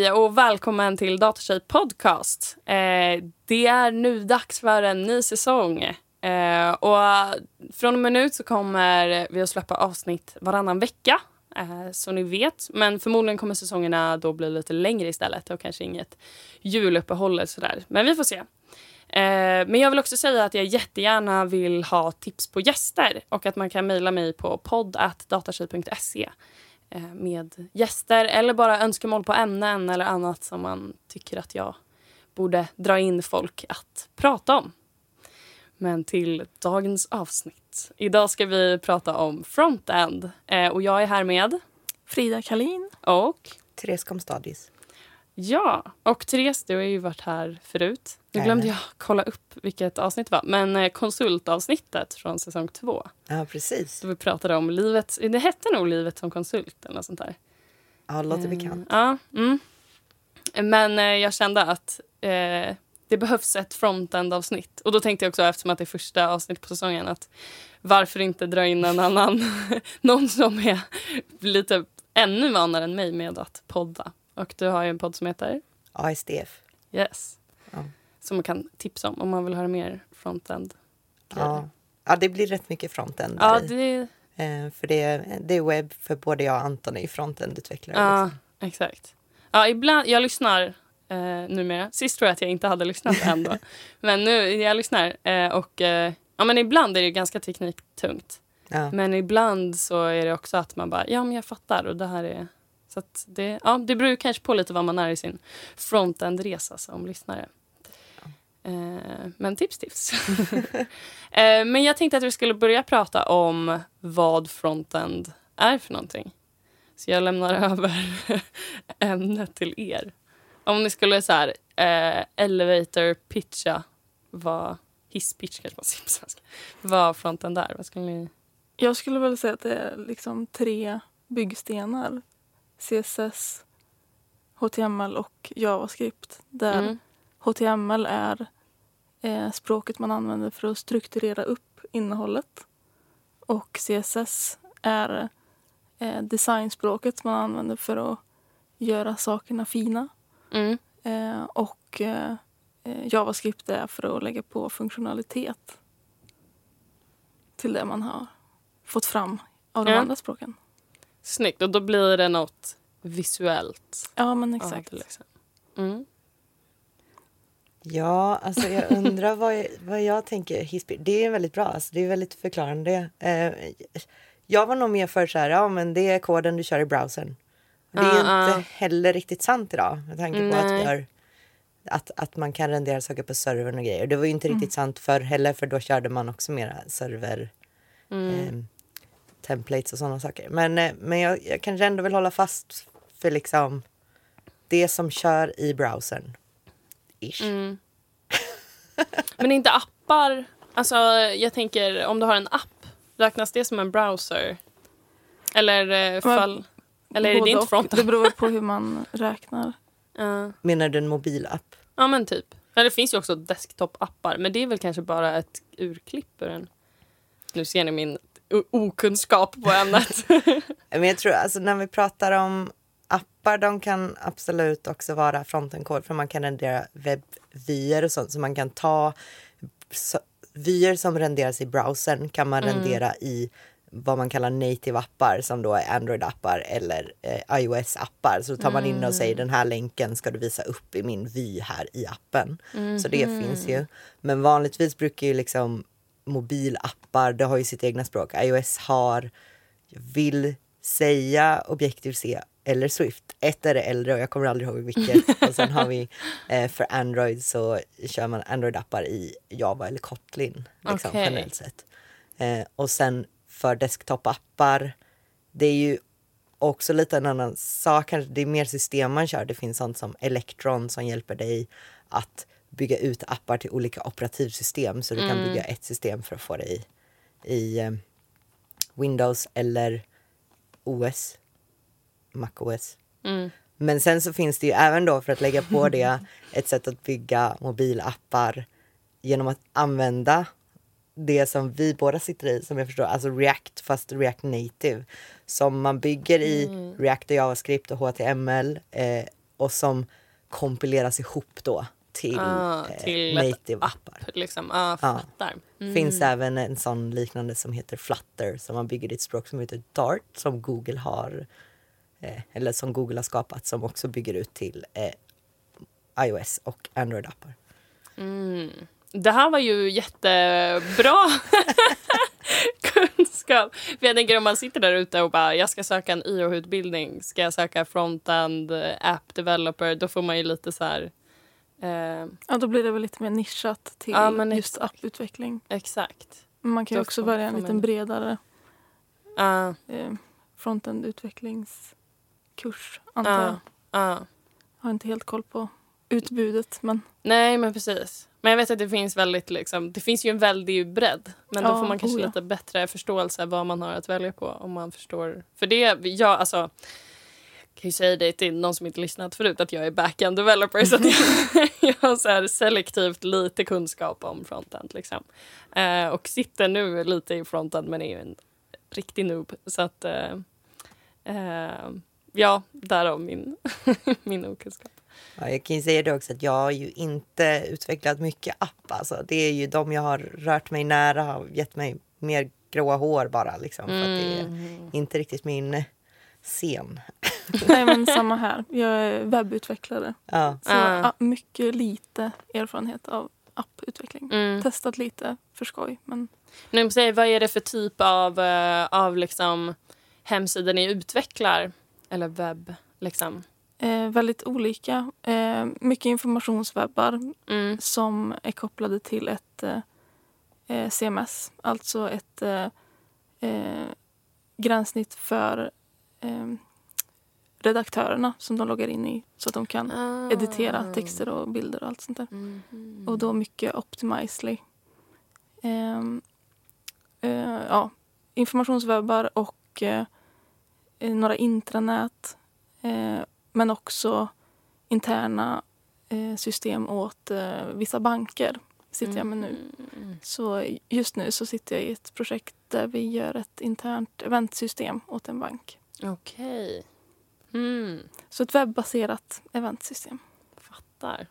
Hej och välkommen till Datatjej podcast. Eh, det är nu dags för en ny säsong. Eh, och från och med nu så kommer vi att släppa avsnitt varannan vecka. Eh, som ni vet. Men förmodligen kommer säsongerna då bli lite längre istället och kanske inget juluppehåll sådär. Men vi får se. Eh, men jag vill också säga att jag jättegärna vill ha tips på gäster och att man kan mejla mig på podd.datatjej.se med gäster eller bara önskemål på ämnen eller annat som man tycker att jag borde dra in folk att prata om. Men till dagens avsnitt. Idag ska vi prata om frontend eh, och jag är här med Frida Kalin. och Therese Komstadis. Ja, och Therese, du har ju varit här förut. Nu glömde jag kolla upp vilket avsnitt det var. Men eh, konsultavsnittet från säsong två. Ja, precis. Då vi pratade om livet. Det hette nog Livet som konsult eller något sånt där. Ja, låter Eh, bekant. Ja, mm. Men eh, jag kände att eh, det behövs ett frontend-avsnitt. Och då tänkte jag också, eftersom att det är första avsnittet på säsongen, att varför inte dra in en annan, någon som är lite ännu vanare än mig med att podda. Och du har ju en podd som heter ASDF. Yes. Ja. Som man kan tipsa om om man vill höra mer frontend. Ja. ja, det blir rätt mycket frontend Ja, det, Eh, För det är, det är webb, för både jag och Anton är frontend-utvecklare. ja liksom. exakt. Ja, ibland, jag lyssnar eh, numera. Sist tror jag att jag inte hade lyssnat ändå. men nu, jag lyssnar. Eh, och eh, ja, men ibland är det ganska tekniktungt. Ja. Men ibland så är det också att man bara, ja men jag fattar och det här är... Så det, ja, det beror ju kanske på lite vad man är i sin frontend-resa som lyssnare. Eh, men tips, tips. eh, men jag tänkte att vi skulle börja prata om vad frontend är för någonting. Så jag lämnar över ämnet till er. Om ni skulle så här, eh, elevator pitcha vad hisspitch kanske man säger på svenska. Vad frontend är. Vad skulle ni... Jag skulle väl säga att det är liksom tre byggstenar. CSS, HTML och JavaScript. Där Mm. HTML är eh, språket man använder för att strukturera upp innehållet. Och CSS är eh, designspråket man använder för att göra sakerna fina. Mm. Eh, och eh, eh, JavaScript är för att lägga på funktionalitet till det man har fått fram av de Ja. andra språken. Snyggt. Och då blir det något visuellt. Ja, men exakt. liksom. mm. ja, alltså jag undrar vad jag, vad jag tänker. Det är väldigt bra, alltså, det är väldigt förklarande. Eh, jag var nog mer för så här, ja men det är koden du kör i browsern. Det är ju Ah, inte ah. heller riktigt sant idag med tanke på att har att, att man kan rendera saker på servern och grejer. Det var ju inte riktigt sant förr heller för då körde man också mera server eh, templates och sådana saker. Men, eh, men jag, jag kanske ändå vill hålla fast för liksom det som kör i browsern. Ish. Mm. Men inte appar. Alltså, jag tänker om du har en app, räknas det som en browser? Eller eh, fall... Eller är det inte frontend? Det beror på hur man räknar. Ja. Menar du en mobilapp? ja, men typ. Ja, det finns ju också desktop-appar, men det är väl kanske bara ett urklipp ur en... Nu ser ni min okunskap på ämnet. Men jag tror alltså när vi pratar om appar, de kan absolut också vara frontend-kod för man kan rendera webbvyer och sånt så man kan ta så, vyer som renderas i browsern kan man rendera i vad man kallar native appar som då är Android-appar eller eh, iOS-appar. Så då tar man in och säger den här länken ska du visa upp i min vy här i appen. Så det finns ju. Men vanligtvis brukar ju liksom mobilappar, det har ju sitt egna språk. iOS har, jag vill säga Objective-C eller Swift. Ett är det äldre och jag kommer aldrig ihåg vilket. Och sen har vi eh, för Android så kör man Android-appar i Java eller Kotlin. Liksom, Okej. generellt sett. Eh, och sen för desktop-appar, det är ju också lite en annan sak. Det är mer system man kör. Det finns sånt som Electron som hjälper dig att bygga ut appar till olika operativsystem. Så du kan bygga ett system för att få det i, i eh, Windows eller OS, Mac OS. Mm. Men sen så finns det ju även då för att lägga på det ett sätt att bygga mobilappar genom att använda det som vi båda sitter i, som jag förstår, alltså React fast React Native. Som man bygger i React och JavaScript och HTML eh, och som kompileras ihop då till, Ah, eh, till ett native-appar. Liksom. Ja, Ja. fattar. Mm. finns även en sån liknande som heter Flutter som man bygger ett språk som heter Dart som Google har eh, eller som Google har skapat som också bygger ut till eh, iOS och Android-appar. Mm. Det här var ju jättebra kunskap. För jag tänker om man sitter där ute och bara jag ska söka en IOH-utbildning, ska jag söka frontend app developer, då får man ju lite så här eh, Ja, då blir det väl lite mer nischat till Ja, just apputveckling. exakt. Man kan ju Då också välja en man- bredare Ja, eh, frontend-utvecklingskurs, antar jag. ja, ja. Har inte helt koll på utbudet, men Nej, men precis. Men jag vet att det finns väldigt liksom, det finns ju en väldig bredd. Men då Ja, får man kanske oh ja. lite bättre förståelse vad man har att välja på om man förstår. För det, jag alltså jag kan ju säga det till någon som inte lyssnat förut att jag är back-end developer så att jag, jag har så här selektivt lite kunskap om frontend liksom. Eh, och sitter nu lite i frontend men är ju en riktig noob så att eh, eh, ja, därav min, min okunskap. Ja, jag kan ju säga det också att jag har ju inte utvecklat mycket app. Alltså. Det är ju de jag har rört mig nära har gett mig mer gråa hår bara. Liksom, för att det är Mm. inte riktigt min scen. Nej, men samma här. Jag är webbutvecklare. Ja. Så Ah. ah, mycket lite erfarenhet av apputveckling. Mm. Testat lite för skoj. Men Nu måste jag, vad är det för typ av, eh, av liksom hemsidor ni utvecklar? Eller webb, liksom? eh, väldigt olika. Eh, mycket informationswebbar Mm. som är kopplade till ett eh, eh, CMS. Alltså ett eh, eh, gränssnitt för eh, redaktörerna som de loggar in i så att de kan Ah. editera texter och bilder och allt sånt där. Mhm. Och då mycket Optimizely. Ehm, eh, ja, informationswebbar och eh, eh, några intranät. Eh, men också interna eh, system åt eh, vissa banker sitter jag med nu. Mm. Så just nu så sitter jag i ett projekt där vi gör ett internt eventsystem åt en bank. Okej. Mm. Så ett webbaserat eventsystem. Fattar.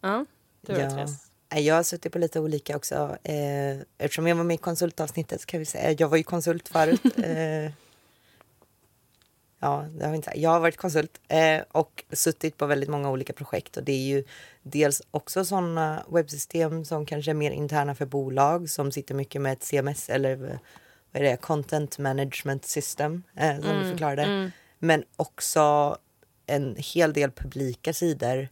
Ja, du Ja. Therese. Nej, Jag har suttit på lite olika också. Eh, eftersom jag var med i konsultavsnittet så kan vi säga, jag var ju konsult förut. eh, ja, det har vi inte sagt. Jag har varit konsult eh, och suttit på väldigt många olika projekt och det är ju dels också sådana webbsystem som kanske är mer interna för bolag som sitter mycket med ett CMS eller vad är det, content management system eh, som du förklarade. Mm. Men också en hel del publika sidor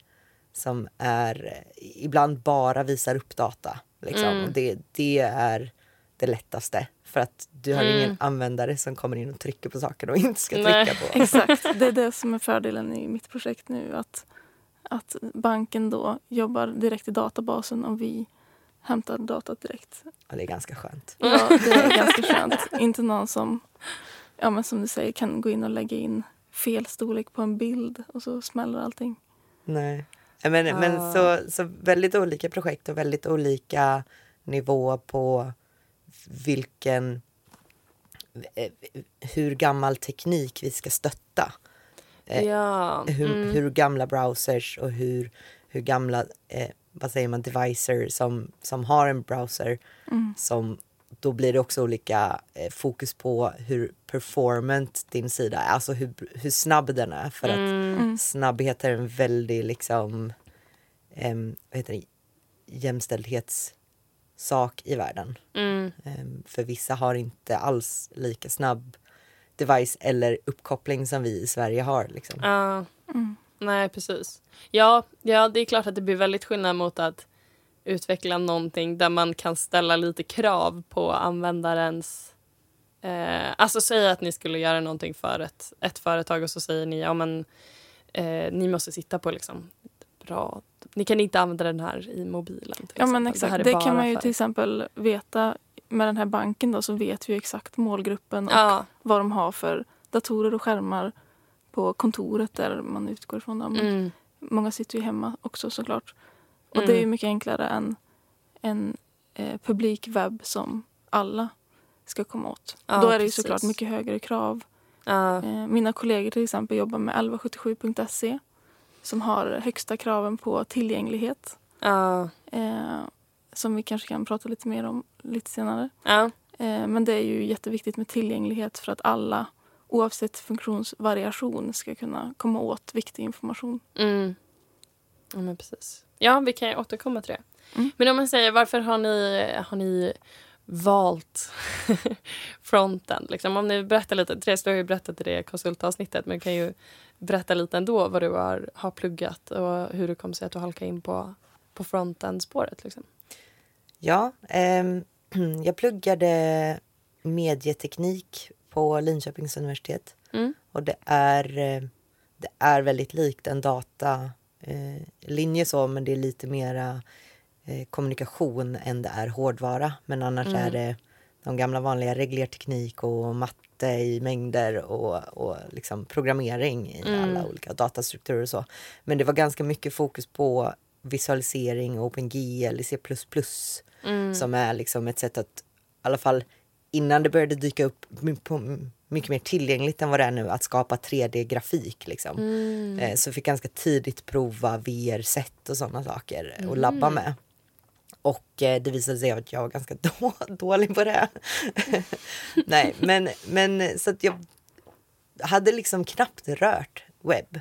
som är ibland bara visar upp data. Liksom. Mm. Och det, det är det lättaste. För att du har Mm. ingen användare som kommer in och trycker på saker och inte ska Nej. trycka på. Exakt, det är det som är fördelen i mitt projekt nu. Att, att banken då jobbar direkt i databasen och vi hämtar datat direkt. Och det är ganska skönt. Ja, det är ganska skönt. Inte någon som, ja, men som du säger, kan gå in och lägga in fel storlek på en bild och så smäller allting. Nej. Men, men Ah. så, så väldigt olika projekt och väldigt olika nivå på vilken eh, hur gammal teknik vi ska stötta. Eh, Ja. hur, Mm. hur gamla browsers och hur, hur gamla eh, vad säger man, devicer som, som har en browser. Mm. Som, då blir det också olika eh, fokus på hur performant din sida är, alltså hur, hur snabb den är. För att Mm. Mm. snabbhet är en väldig liksom, em, vad heter det, jämställdhetssak i världen. Mm. Em, för vissa har inte alls lika snabb device eller uppkoppling som vi i Sverige har. Liksom. Ja. Mm. Nej, precis. Ja, ja, det är klart att det blir väldigt skillnad mot att utveckla någonting där man kan ställa lite krav på användarens... Eh, alltså säga att ni skulle göra någonting för ett, ett företag och så säger ni ja men eh, ni måste sitta på liksom bra... Ni kan inte använda den här i mobilen. Ja men exempel. exakt, är det kan man ju för- till exempel veta med den här banken då så vet vi exakt målgruppen och Ja, vad de har för datorer och skärmar på kontoret där man utgår ifrån dem. mm, Många sitter ju hemma också såklart. Och Mm. det är ju mycket enklare än en eh, publik webb som alla ska komma åt. Ja, Då är det ju såklart mycket högre krav Ja. Eh, mina kollegor till exempel jobbar med 1177.se som har högsta kraven på tillgänglighet. Ja. Eh, som vi kanske kan prata lite mer om lite senare. Eh, men det är ju jätteviktigt med tillgänglighet för att alla oavsett funktionsvariation ska kunna komma åt viktig information. Mm. Ja, men precis. Ja, vi kan ju återkomma till det. Mm. Men om man säger, varför har ni, har ni valt fronten? Liksom, om ni berättar lite, Therese, du har ju berättat i det konsultavsnittet men du kan ju berätta lite ändå vad du har, har pluggat och hur det kom sig att du halkade in på, på fronten-spåret. Liksom. Ja, ehm, jag pluggade medieteknik på Linköpings universitet. Mm. Och det är, eh, det är väldigt likt en datalinje eh, linje så, men det är lite mera eh, kommunikation än det är hårdvara. Men annars Mm. är det de gamla vanliga reglerteknik och matte i mängder och, och liksom programmering i Mm. alla olika datastrukturer och så. Men det var ganska mycket fokus på visualisering, OpenGL, i C++ Mm. som är liksom ett sätt att, i alla fall innan det började dyka upp på, mycket mer tillgängligt än vad det är nu, att skapa 3D-grafik. Liksom. Mm. Eh, Så jag fick ganska tidigt prova VR-set och sådana saker och labba Mm. med. Och eh, det visade sig att jag var ganska då, dålig på det. Nej, men, men så att jag hade liksom knappt rört webb.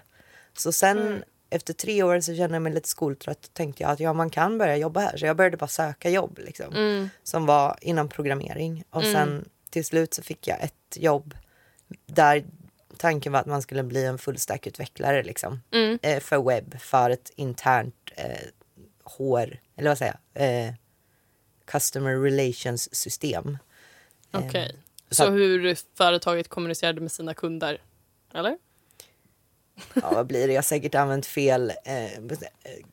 Så sen Mm. Efter tre år så kände jag mig lite skoltrött och tänkte jag att ja, man kan börja jobba här. Så jag började bara söka jobb liksom, Mm. som var inom programmering. Och Mm. sen till slut så fick jag ett jobb där tanken var att man skulle bli en fullstack-utvecklare liksom, Mm. eh, för webb för ett internt eh, HR, eller vad säger jag, eh, Customer Relations system. Eh, Okej. så Så att- hur företaget kommunicerade med sina kunder? Eller? Ja, vad blir det? Jag har säkert använt fel eh, eh,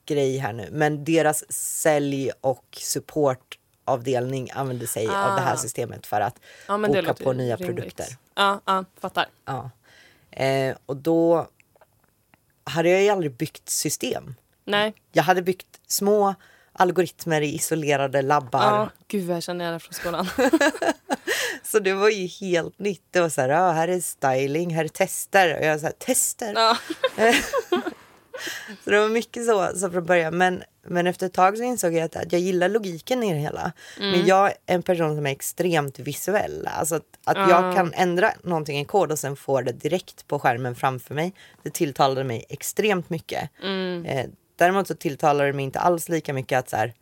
grej här nu. Men deras sälj och supportavdelning använde sig av det här Ah. systemet för att Ja, boka på nya rimligt. produkter. Ja, ja, fattar. Ja. Eh, och då hade jag ju aldrig byggt system. Nej. Jag hade byggt små algoritmer i isolerade labbar. Ja, gud jag känner igen det från skolan. Så det var ju helt nytt. Det var så här, ja, här är styling, här är tester. Och jag här, tester? Ja. Så det var mycket så, så från början. Men, men efter ett tag så insåg jag att, att jag gillar logiken i det hela. Mm. Men jag är en person som är extremt visuell. Alltså att, att Ja. jag kan ändra någonting i kod och sen få det direkt på skärmen framför mig. Det tilltalade mig extremt mycket. Mm. Eh, däremot så tilltalade det mig inte alls lika mycket att så här,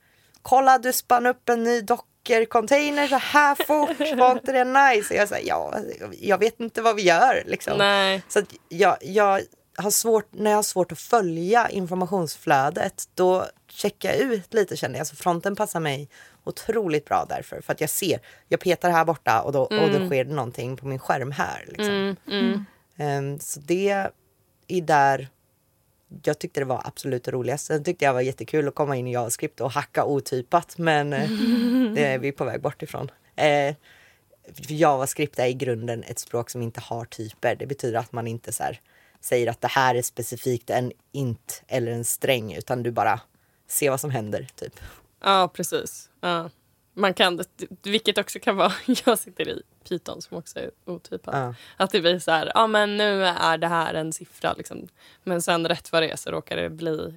kolla du spann upp en ny Docker-container så här fort, var inte det nice? Och jag säger ja, jag vet inte vad vi gör liksom. Nej. Så jag, jag har svårt, när jag har svårt att följa informationsflödet då checkar jag ut lite känner jag. Så fronten passar mig otroligt bra därför. För att jag ser, jag petar här borta och då, och då sker det någonting på min skärm här. Liksom. Mm, mm. Ehm, så det är där jag tyckte det var absolut det roligaste. Sen tyckte jag det var jättekul att komma in i JavaScript och hacka otypat men eh, det är vi på väg bort ifrån. Eh, JavaScript är i grunden ett språk som inte har typer. Det betyder att man inte så här, säger att det här är specifikt en int eller en sträng utan du bara ser vad som händer. Typ. Ja, precis. Ja. Man kan, vilket också kan vara, jag sitter i Python som också är otypat. Ja. Att det blir så här, ja men nu är det här en siffra liksom. Men sen rätt vad det är så råkar det bli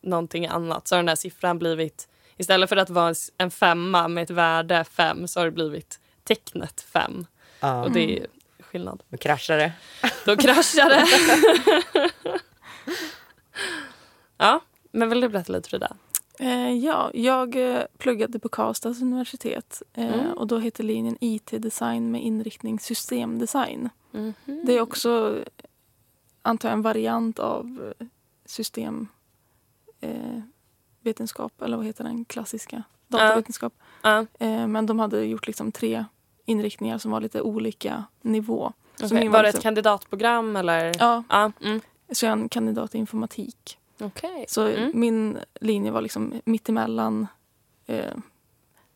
någonting annat. Så har den där siffran blivit, istället för att vara en femma med ett värde fem så har det blivit tecknet fem. Ja. Och det är skillnad. Nu kraschar det. Då kraschar det. ja, men vill du berätta lite Frida? Eh, ja, jag eh, pluggade på Karlstads universitet eh, Mm. och då heter linjen IT-design med inriktning systemdesign. Det är också, antar jag, en variant av systemvetenskap, eh, eller vad heter den klassiska? Datavetenskap. Ja, Eh, men de hade gjort liksom tre inriktningar som var lite olika nivå. Min Var det liksom- ett kandidatprogram eller? Ja, Ja, mm. så jag är en kandidat i informatik. Okej. Så Mm. min linje var liksom mittemellan. Eh,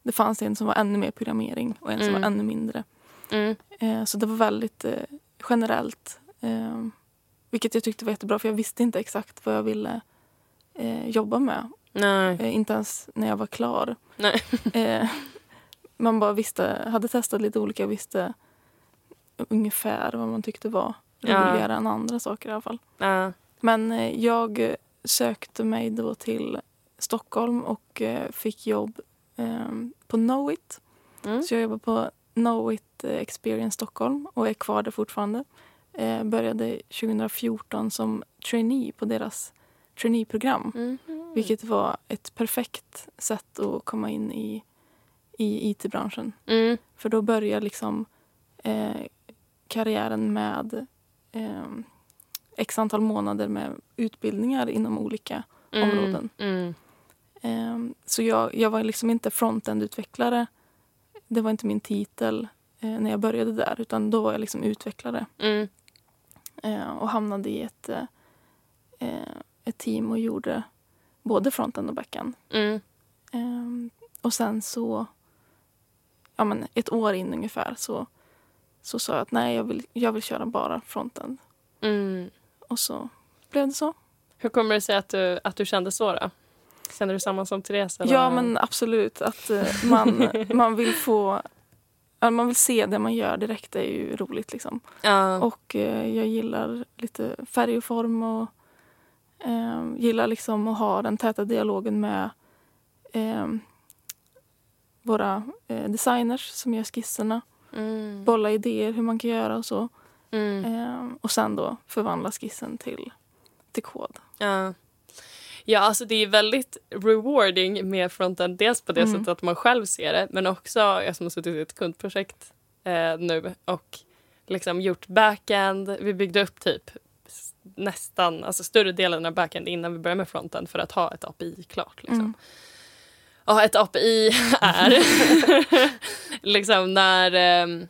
det fanns en som var ännu mer programmering och en som Mm. var ännu mindre. Mm. Eh, så det var väldigt eh, generellt. Eh, vilket jag tyckte var jättebra för jag visste inte exakt vad jag ville eh, jobba med. Eh, inte ens när jag var klar. Eh, man bara visste, hade testat lite olika och visste ungefär vad man tyckte var Ja. roligare än andra saker i alla fall. Ja. Men jag sökte mig då till Stockholm och eh, fick jobb eh, på Knowit. Mm. Så jag jobbar på Knowit eh, Experience Stockholm och är kvar där fortfarande. Eh, började 2014 som trainee på deras traineeprogram. Mhm. Vilket var ett perfekt sätt att komma in i, i IT-branschen. Mm. För då börjar liksom eh, karriären med eh, x antal månader med utbildningar inom olika Mm. områden. Mm. Eh, så jag, jag var liksom inte frontend-utvecklare. Det var inte min titel eh, när jag började där utan då var jag liksom utvecklare. Mm. Eh, och hamnade i ett, eh, ett team och gjorde både frontend och backend. Ehm, och sen så, ja men ett år in ungefär så, så sa jag att nej jag vill, jag vill köra bara frontend. Mm. Och så blev det så. Hur kommer det sig att du, att du kände så? Då? Kände du samma som Therese? Eller? Ja men absolut att eh, man, man vill få man vill se det man gör direkt det är ju roligt liksom. Ja. Och eh, jag gillar lite färg och form och eh, gillar liksom att ha den täta dialogen med eh, våra eh, designers som gör skisserna. Mm. Bolla idéer hur man kan göra och så. Mm. Eh, och sen då förvandla skissen till, till kod. Ja. Ja, alltså det är väldigt rewarding med fronten. Dels på det Mm. sättet att man själv ser det, men också jag som har suttit i ett kundprojekt eh, nu och liksom gjort backend. Vi byggde upp typ nästan, alltså större delen av backend innan vi började med fronten för att ha ett API klart. Liksom. Mm. Ja, ett API är liksom när, ehm,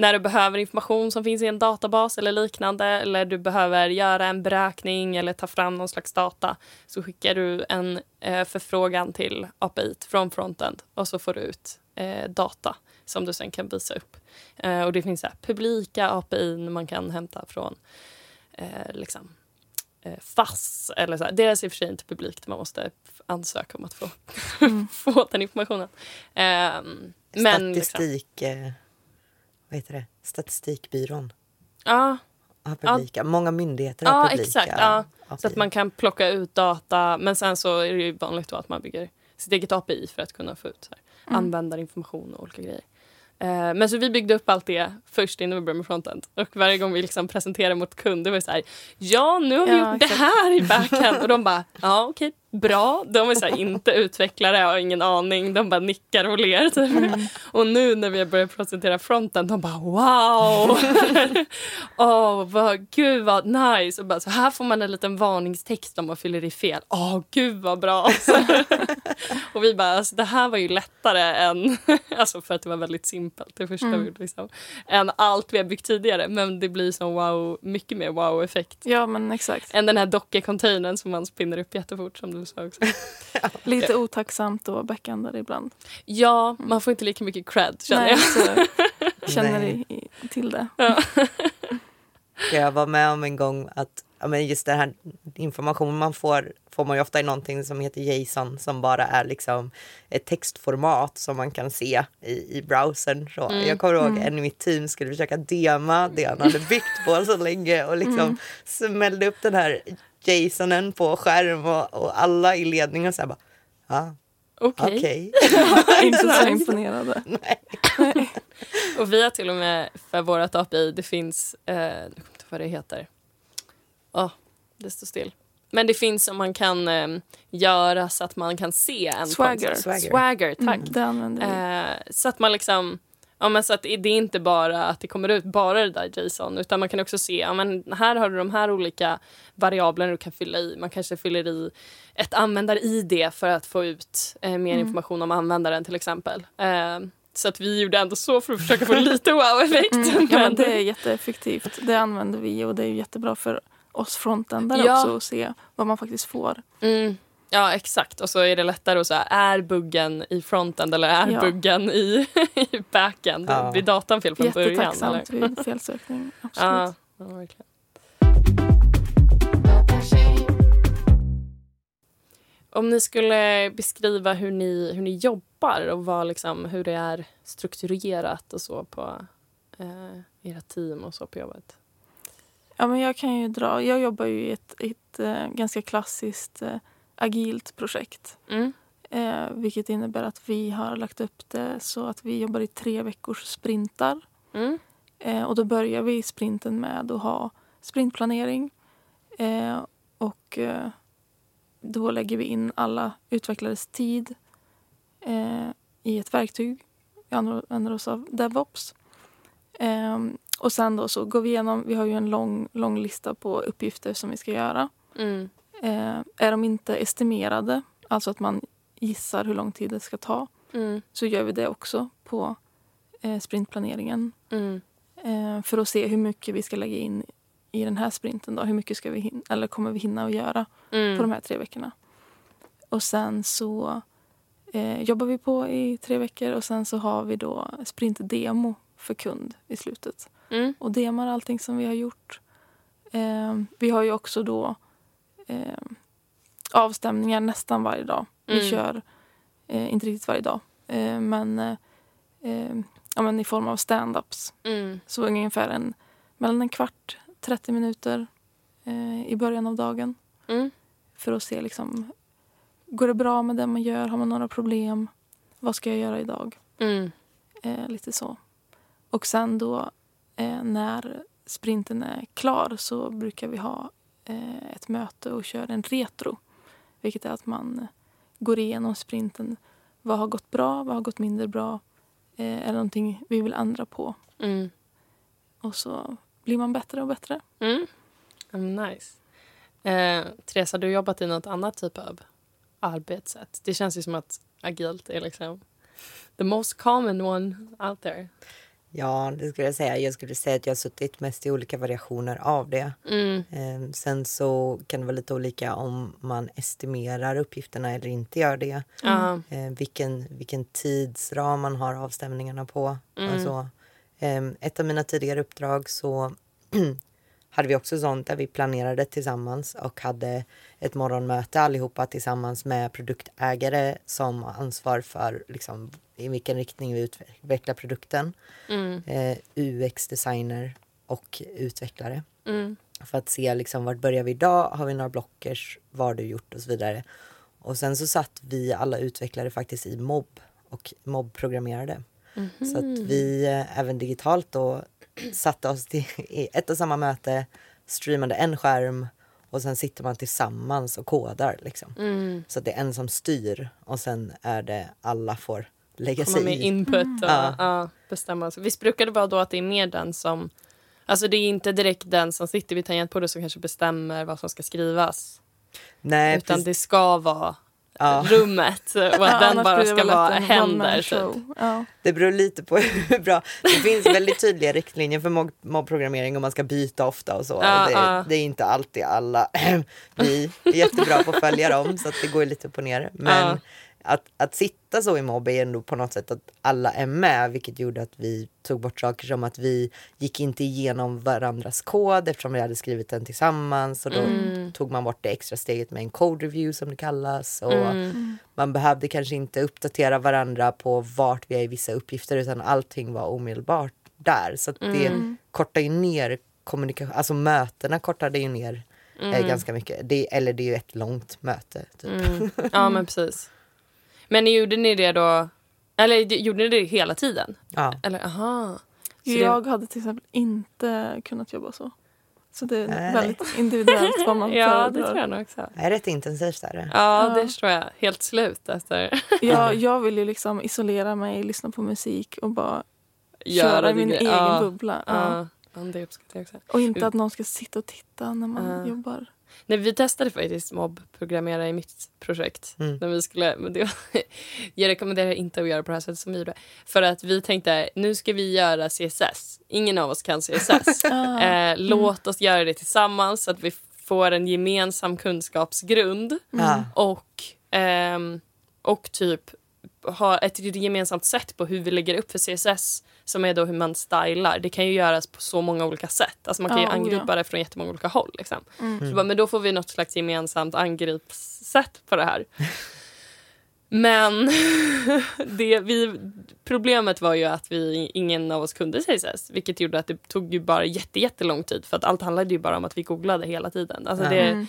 när du behöver information som finns i en databas eller liknande eller du behöver göra en beräkning eller ta fram någon slags data så skickar du en eh, förfrågan till API från frontend och så får du ut eh, data som du sen kan visa upp. Eh, och det finns så här, publika API man kan hämta från eh, liksom, eh, FASS. Eller så här. Deras är i och för sig inte publikt, man måste ansöka om att få, Mm. få den informationen. Men liksom, Statistik... Eh, vad heter det? Statistikbyrån ja, har publika. Många myndigheter har Ja, publika. exakt, ja. så att man kan plocka ut data men sen så är det ju vanligt att man bygger sitt eget API för att kunna få ut så här, Mm. användarinformation och olika grejer. Eh, men så vi byggde upp allt det först innan vi började med frontend. Och varje gång vi liksom presenterade mot kunder var det så här, ja nu har vi Ja, gjort det exakt. här i backend. Och de bara, ja okej, bra. De är så inte utvecklare, har ingen aning. De bara nickar och ler. Typ. Mm. Och nu när vi har börjat presentera fronten, de bara wow! Åh, vad, gud vad nice! Och bara, så här får man en liten varningstext om man fyller i fel. Åh, gud vad bra! och vi bara, alltså, det här var ju lättare än, alltså för att det var väldigt simpelt det första Mm. vi gjorde, liksom, än allt vi har byggt tidigare. Men det blir som wow, mycket mer wow-effekt. Ja men exakt. Än den här dockecontainern som man spinner upp jättefort som du sa också. Lite otacksamt att vara backendare ibland. Ja, man får inte lika mycket cred känner Nej, jag. så känner Nej. i, till det. Jag var med om en gång att ja, men just den här informationen man får får man ju ofta i någonting som heter JSON som bara är liksom ett textformat som man kan se i, i browsern. Så Mm. Jag kommer ihåg Mm. en i mitt team skulle försöka dema det han hade byggt på så länge och liksom Mm. smällde upp den här JSONen på skärm och, och alla i ledningen så här bara Ja, Okej. okej. Inte så imponerade. Nej. Och vi har till och med för vårt API, det finns, eh, jag kommer inte ihåg vad det heter. Ja, det står still. Men det finns som man kan eh, göra så att man kan se en Swagger. Swagger. Swagger, tack. Mm, det använder vi. Eh, så att man liksom, ja men så att det är inte bara att det kommer ut bara det där JSON utan man kan också se, ja men här har du de här olika variablerna du kan fylla i. Man kanske fyller i ett användar-id för att få ut eh, mer Mm. information om användaren till exempel. Eh, så att vi gjorde ändå så för att försöka få lite wow-effekt. Mm, ja, men det är jätteeffektivt. Det använder vi och det är jättebra för oss frontändare Ja. också att se vad man faktiskt får. Mm. Ja, exakt. Och så är det lättare att säga, är buggen i frontend eller är Ja. buggen i, i backend? Ja. Blir datan fel från början? Eller? Jättetacksamt vid felsökning. Absolut. Ja, ja, verkligen. Om ni skulle beskriva hur ni, hur ni jobbar och vad liksom, hur det är strukturerat och så på eh, era team och så på jobbet? Ja, men jag kan ju dra. Jag jobbar ju i ett, ett eh, ganska klassiskt eh, agilt projekt. Mm. Eh, vilket innebär att vi har lagt upp det så att vi jobbar i tre veckors sprintar. Mm. Eh, och då börjar vi sprinten med att ha sprintplanering. Eh, och eh, då lägger vi in alla utvecklares tid eh, i ett verktyg. Vi använder oss av DevOps. Eh, och sen då så går vi igenom, vi har ju en lång, lång lista på uppgifter som vi ska göra. Mm. Eh, är de inte estimerade, alltså att man gissar hur lång tid det ska ta, Mm. så gör vi det också på eh, sprintplaneringen. Mm. Eh, för att se hur mycket vi ska lägga in i den här sprinten. Då. Hur mycket ska vi hinna, eller kommer vi hinna att göra Mm. på de här tre veckorna. Och sen så eh, jobbar vi på i tre veckor och sen så har vi då sprintdemo för kund i slutet. Mm. Och demar allting som vi har gjort. Eh, vi har ju också då eh, avstämningar nästan varje dag. Vi Mm. kör, eh, inte riktigt varje dag, eh, men, eh, ja, men i form av stand-ups. Mm. Så ungefär en, mellan en kvart, 30 minuter eh, i början av dagen. Mm. För att se liksom, går det bra med det man gör? Har man några problem? Vad ska jag göra idag? Mm. Eh, lite så. Och sen då när sprinten är klar så brukar vi ha ett möte och kör en retro. Vilket är att man går igenom sprinten. Vad har gått bra? Vad har gått mindre bra? Eh, är det någonting vi vill ändra på? Mm. Och så blir man bättre och bättre. Mm. Mm, nice. Eh, Teresa, har du jobbat i något annat typ av arbetssätt? Det känns ju som att agilt är liksom the most common one out there. Ja, det skulle jag säga. Jag skulle säga att jag har suttit mest i olika variationer av det. Mm. Eh, sen så kan det vara lite olika om man estimerar uppgifterna eller inte gör det. Eh, vilken, vilken tidsram man har avstämningarna på. Alltså, eh, ett av mina tidigare uppdrag så hade vi också sånt där vi planerade tillsammans och hade ett morgonmöte allihopa tillsammans med produktägare som har ansvar för liksom, i vilken riktning vi utvecklar produkten. Mm. Eh, UX-designer och utvecklare. Mm. För att se liksom, vart börjar vi idag, har vi några blockers, vad har du gjort och så vidare. Och sen så satt vi alla utvecklare faktiskt i mobb och mobbprogrammerade. Så att vi eh, även digitalt då satte oss till, i ett och samma möte, streamade en skärm och sen sitter man tillsammans och kodar. Liksom. Mm. Så att det är en som styr och sen är det alla får lägga sig med i. input och Ja. ja, bestämma. sig. Visst brukar det vara då att det är mer den som... Alltså det är inte direkt den som sitter vid tangentbordet som kanske bestämmer vad som ska skrivas. Nej, utan precis. det ska vara Ja. rummet och att den bara ska vara händer. Typ. Det beror lite på hur bra. Det finns väldigt tydliga riktlinjer för mob- mobbprogrammering och man ska byta ofta och så. Ja, det, ja. det är inte alltid alla vi är jättebra på att följa dem så att det går lite upp och ner. Men Ja. Att, att sitta så i mobb är ändå på något sätt att alla är med vilket gjorde att vi tog bort saker som att vi gick inte igenom varandras kod eftersom vi hade skrivit den tillsammans och då Mm. tog man bort det extra steget med en code review som det kallas. Och Mm. man behövde kanske inte uppdatera varandra på vart vi är i vissa uppgifter utan allting var omedelbart där. Så det Mm. kortar ju ner kommunikation, alltså mötena kortade ju ner eh, ganska mycket. Det, eller det är ju ett långt möte. Typ. Mm. Ja, men precis. Men gjorde ni det då... Eller gjorde ni det hela tiden? Ja. Eller aha. Så det- Jag hade till exempel inte kunnat jobba så. Så det är Nej. väldigt individuellt vad man Ja, det tror jag nog också. Det är rätt intensivt där. Ja, Ja. det tror jag. Helt slut efter. Jag, jag vill ju liksom isolera mig, lyssna på musik och bara Göra köra min egen Ja. bubbla. Ja. Ja, ja, det uppskattar jag också. Och inte att någon ska sitta och titta när man Ja. jobbar. Nej, vi testade faktiskt mobbprogrammera i mitt projekt. Mm. När vi skulle, men det, var- jag rekommenderar inte att göra på det här sättet som vi gjorde. För att vi tänkte, nu ska vi göra CSS. Ingen av oss kan CSS. Ah. eh, låt oss göra det tillsammans så att vi får en gemensam kunskapsgrund. Ja. Och, ehm, och typ ha ett gemensamt sätt på hur vi lägger upp för CSS som är då hur man stylar. Det kan ju göras på så många olika sätt. Alltså man kan ju Ja, oh angripa ja. det från jättemånga olika håll. Liksom. Mm. Så bara, men då får vi något slags gemensamt angreppssätt på det här. Men det, vi, problemet var ju att vi, ingen av oss kunde CSS vilket gjorde att det tog ju bara jätte, jättelång tid för att allt handlade ju bara om att vi googlade hela tiden. Alltså det, Mm.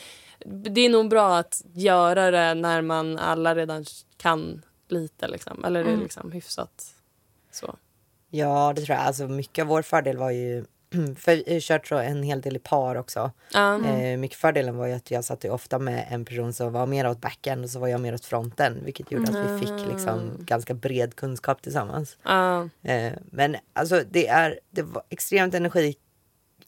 det är nog bra att göra det när man alla redan kan lite liksom. Eller det är Mm. liksom hyfsat så. Ja, det tror jag. Alltså, mycket av vår fördel var ju... För jag har kört en hel del i par också. Eh, mycket fördelen var ju att jag satt ju ofta med en person som var mer åt backen och så var jag mer åt fronten. Vilket gjorde att vi fick liksom ganska bred kunskap tillsammans. Eh, men alltså det är det var extremt energi,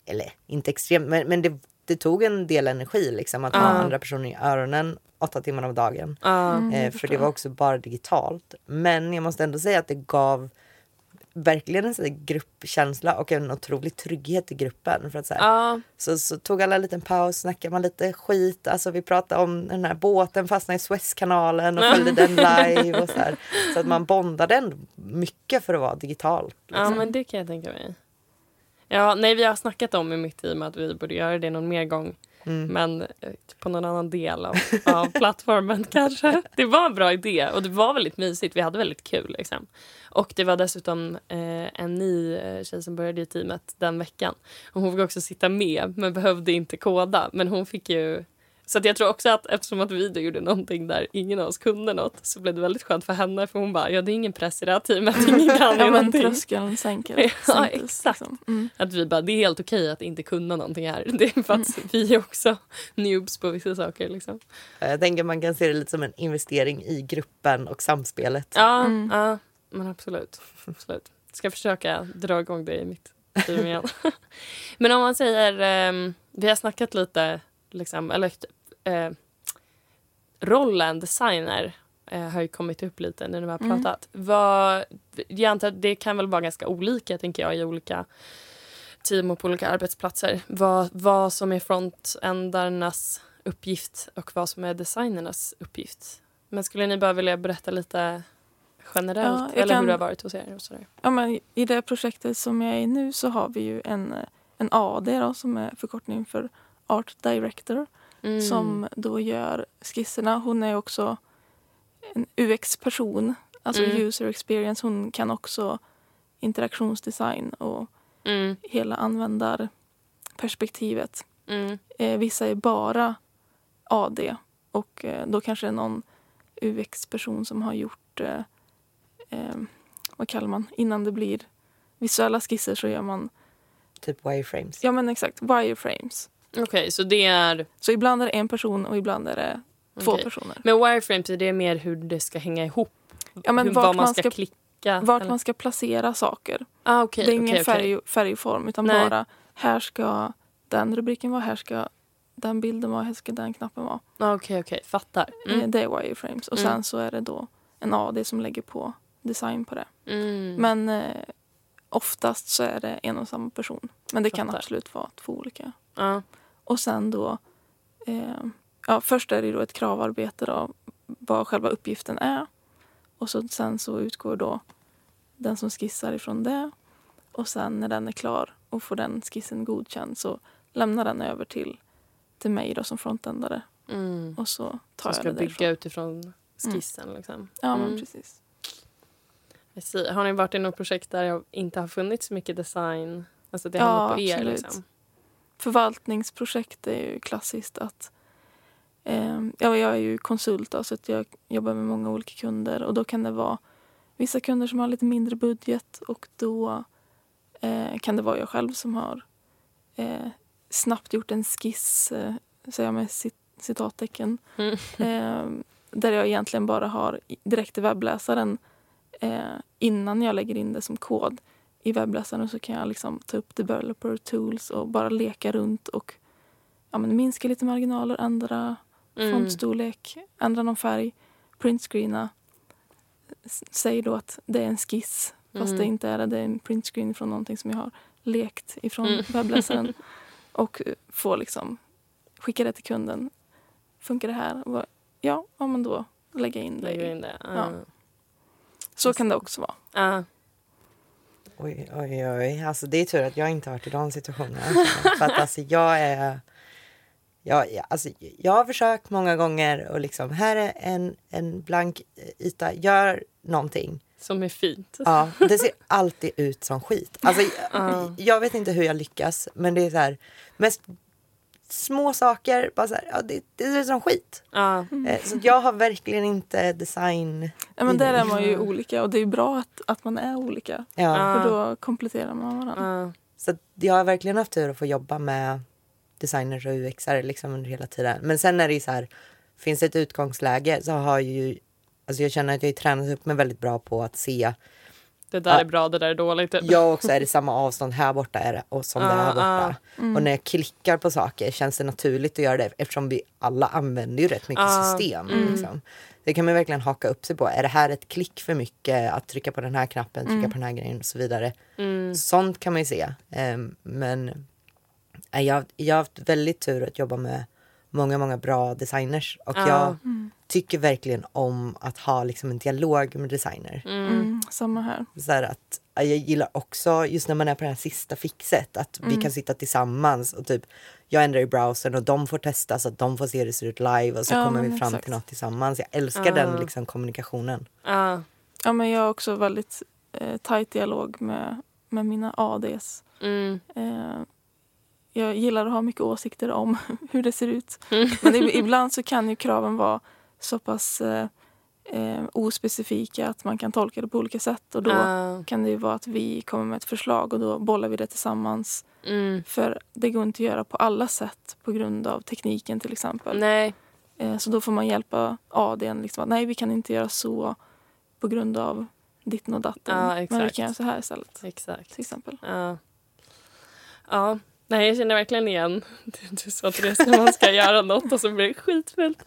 eller inte extremt, men, men det, det tog en del energi liksom att ha andra personer i öronen åtta timmar om dagen. Ja. Mm, eh, för det var också bara digitalt. Men jag måste ändå säga att det gav verkligen en sån gruppkänsla och en otrolig trygghet i gruppen. För att så, här, Ja. så, så tog alla en liten paus, snackade man lite skit. Alltså vi pratade om den här båten fastnade i Suezkanalen och följde den live. Och så, här. så att man bondade ändå mycket för att vara digital. ja, Liksom. men det kan jag tänka mig. Ja, nej, vi har snackat om i mitt team att vi borde göra det någon mer gång. Mm. Men eh, på någon annan del av, av plattformen kanske. Det var en bra idé och det var väldigt mysigt. Vi hade väldigt kul. Liksom. Och det var dessutom eh, en ny eh, tjej som började i teamet den veckan. Och hon fick också sitta med men behövde inte koda. Men hon fick ju... Så att jag tror också att eftersom att vi då gjorde någonting där ingen av oss kunde något så blev det väldigt skönt för henne för hon bara, ja det är ingen press i det här teamet, ingen kan Ja, men någonting. tröskeln sänker. Ja, sänktes, exakt. liksom. Mm. Att vi bara, det är helt okej att inte kunna någonting här. Det är för att vi är också noobs på vissa saker. Liksom. Jag tänker man kan se det lite som en investering i gruppen och samspelet. Ja, Mm. ja, men absolut. absolut. Ska försöka dra igång det i mitt team igen. men om man säger, ehm, vi har snackat lite, liksom, eller typ, eh, rollen designer eh, har ju kommit upp lite nu när vi har Mm. pratat. Vad, jag antar att det kan väl vara ganska olika tänker jag i olika team och på olika arbetsplatser. Vad, vad som är frontändarnas uppgift och vad som är designernas uppgift. Men skulle ni bara vilja berätta lite generellt Ja, eller hur kan- det har varit hos er? Och sådär. Ja, men I det projektet som jag är i nu så har vi ju en, en AD då, som är förkortning för Art Director Mm. som då gör skisserna. Hon är också en UX-person, alltså Mm. user experience. Hon kan också interaktionsdesign och Mm, hela användarperspektivet. mm, Eh, vissa är bara AD och eh, då kanske det är någon UX-person som har gjort, eh, eh, vad kallar man, innan det blir visuella skisser så gör man, Typ wireframes. ja men exakt, wireframes. Okej, så det är... Så ibland är det en person och ibland är det två Okej. personer. Men wireframes, är det mer hur det ska hänga ihop? Ja, men hur, vart man man ska, ska- klicka? Vart eller? man ska placera saker. ah, okay, det är ingen färg, färgform utan Nej. bara här ska den rubriken vara, här ska den bilden vara, här ska den knappen vara. Ah, Okej, okej. Fattar. Eh, Mm. Det är wireframes. Och Mm. sen så är det då en AD som lägger på design på det. Mm. Men eh, oftast så är det en och samma person. Men det kan Fattar. absolut vara två olika. Ja. Och sen då, eh, ja först är det då ett kravarbete då, vad själva uppgiften är. Och så, sen så utgår då den som skissar ifrån det. Och sen när den är klar och får den skissen godkänd så lämnar den över till, till mig då som frontändare. Mm. Och så tar Som jag ska det bygga därifrån. utifrån skissen. Liksom. Ja Mm. men precis. Har ni varit i något projekt där det inte har funnits så mycket design? Alltså det Ja, på er absolut. liksom? Förvaltningsprojekt är ju klassiskt att eh, ja, jag är ju konsult då, så att jag jobbar med många olika kunder. Och då kan det vara vissa kunder som har lite mindre budget och då eh, kan det vara jag själv som har eh, snabbt gjort en skiss, eh, säger jag med cit citattecken, Mm. eh, där jag egentligen bara har direkt i webbläsaren eh, innan jag lägger in det som kod i webbläsaren så kan jag liksom ta upp developer tools och bara leka runt och ja, men minska lite marginaler, ändra Mm. fontstorlek, ändra någon färg, printscreena. Säg då att det är en skiss fast Mm. det inte är det. Det är en printscreen från någonting som jag har lekt ifrån Mm. webbläsaren. och få liksom skicka det till kunden. Funkar det här? Och bara, Ja, ja men då lägga in det. Lägger i- in det. Ja. Ja. Så kan det också vara. Ja. Oj, oj, oj. Alltså, det är tur att jag inte har varit i de situationerna. För att alltså, jag är... jag, jag, alltså, jag har försökt många gånger och liksom här är en, en blank yta, gör någonting. Som är fint. Ja, det ser alltid ut som skit. Alltså, jag, jag vet inte hur jag lyckas men det är så här mest små saker, bara så här, ja, det, det ser ut som skit. Ja. Eh, Så jag har verkligen inte design Ja, men där är man ju olika och det är bra att, att man är olika. Ja. För då kompletterar man varandra. Ja. Så jag har verkligen haft tur att få jobba med designers och UXare liksom under hela tiden. Men sen är det ju så här, finns det ett utgångsläge så har jag ju, alltså jag känner att jag har tränat upp mig väldigt bra på att se, Det där är bra, det där är dåligt. Typ. jag också är det samma avstånd här borta är det och som det är här Ja, borta. Och när jag klickar på saker känns det naturligt att göra det eftersom vi alla använder ju rätt mycket Ja. system. Liksom. Det kan man verkligen haka upp sig på. Är det här ett klick för mycket att trycka på den här knappen, trycka på den här grejen och så vidare. Sånt kan man ju se. Ehm, men nej, jag, jag har haft väldigt tur att jobba med många, många bra designers och Ja. jag tycker verkligen om att ha liksom en dialog med designer. Mm, samma här. Så här att, ja, jag gillar också just när man är på det här sista fixet att vi kan sitta tillsammans och typ jag ändrar i browsern och de får testa så att de får se hur det ser ut live och så Ja, kommer vi men fram exakt. till något tillsammans. Jag älskar den liksom kommunikationen. Ja. Ja, men jag har också väldigt eh, tajt dialog med, med mina ADs. Mm. Eh, jag gillar att ha mycket åsikter om hur det ser ut. Men ib- ibland så kan ju kraven vara så pass eh, eh, ospecifika att man kan tolka det på olika sätt. Och då Ja. kan det ju vara att vi kommer med ett förslag och då bollar vi det tillsammans. Mm. För det går inte att göra på alla sätt på grund av tekniken till exempel. Nej. Eh, så då får man hjälpa ADn. Liksom, att, Nej, vi kan inte göra så på grund av ditten och datten. Ja, Men vi kan göra så här istället. Exakt. Till exempel. Ja. ja. Nej, jag känner verkligen igen det du sa Therese, när man ska göra något och så blir det skitfult.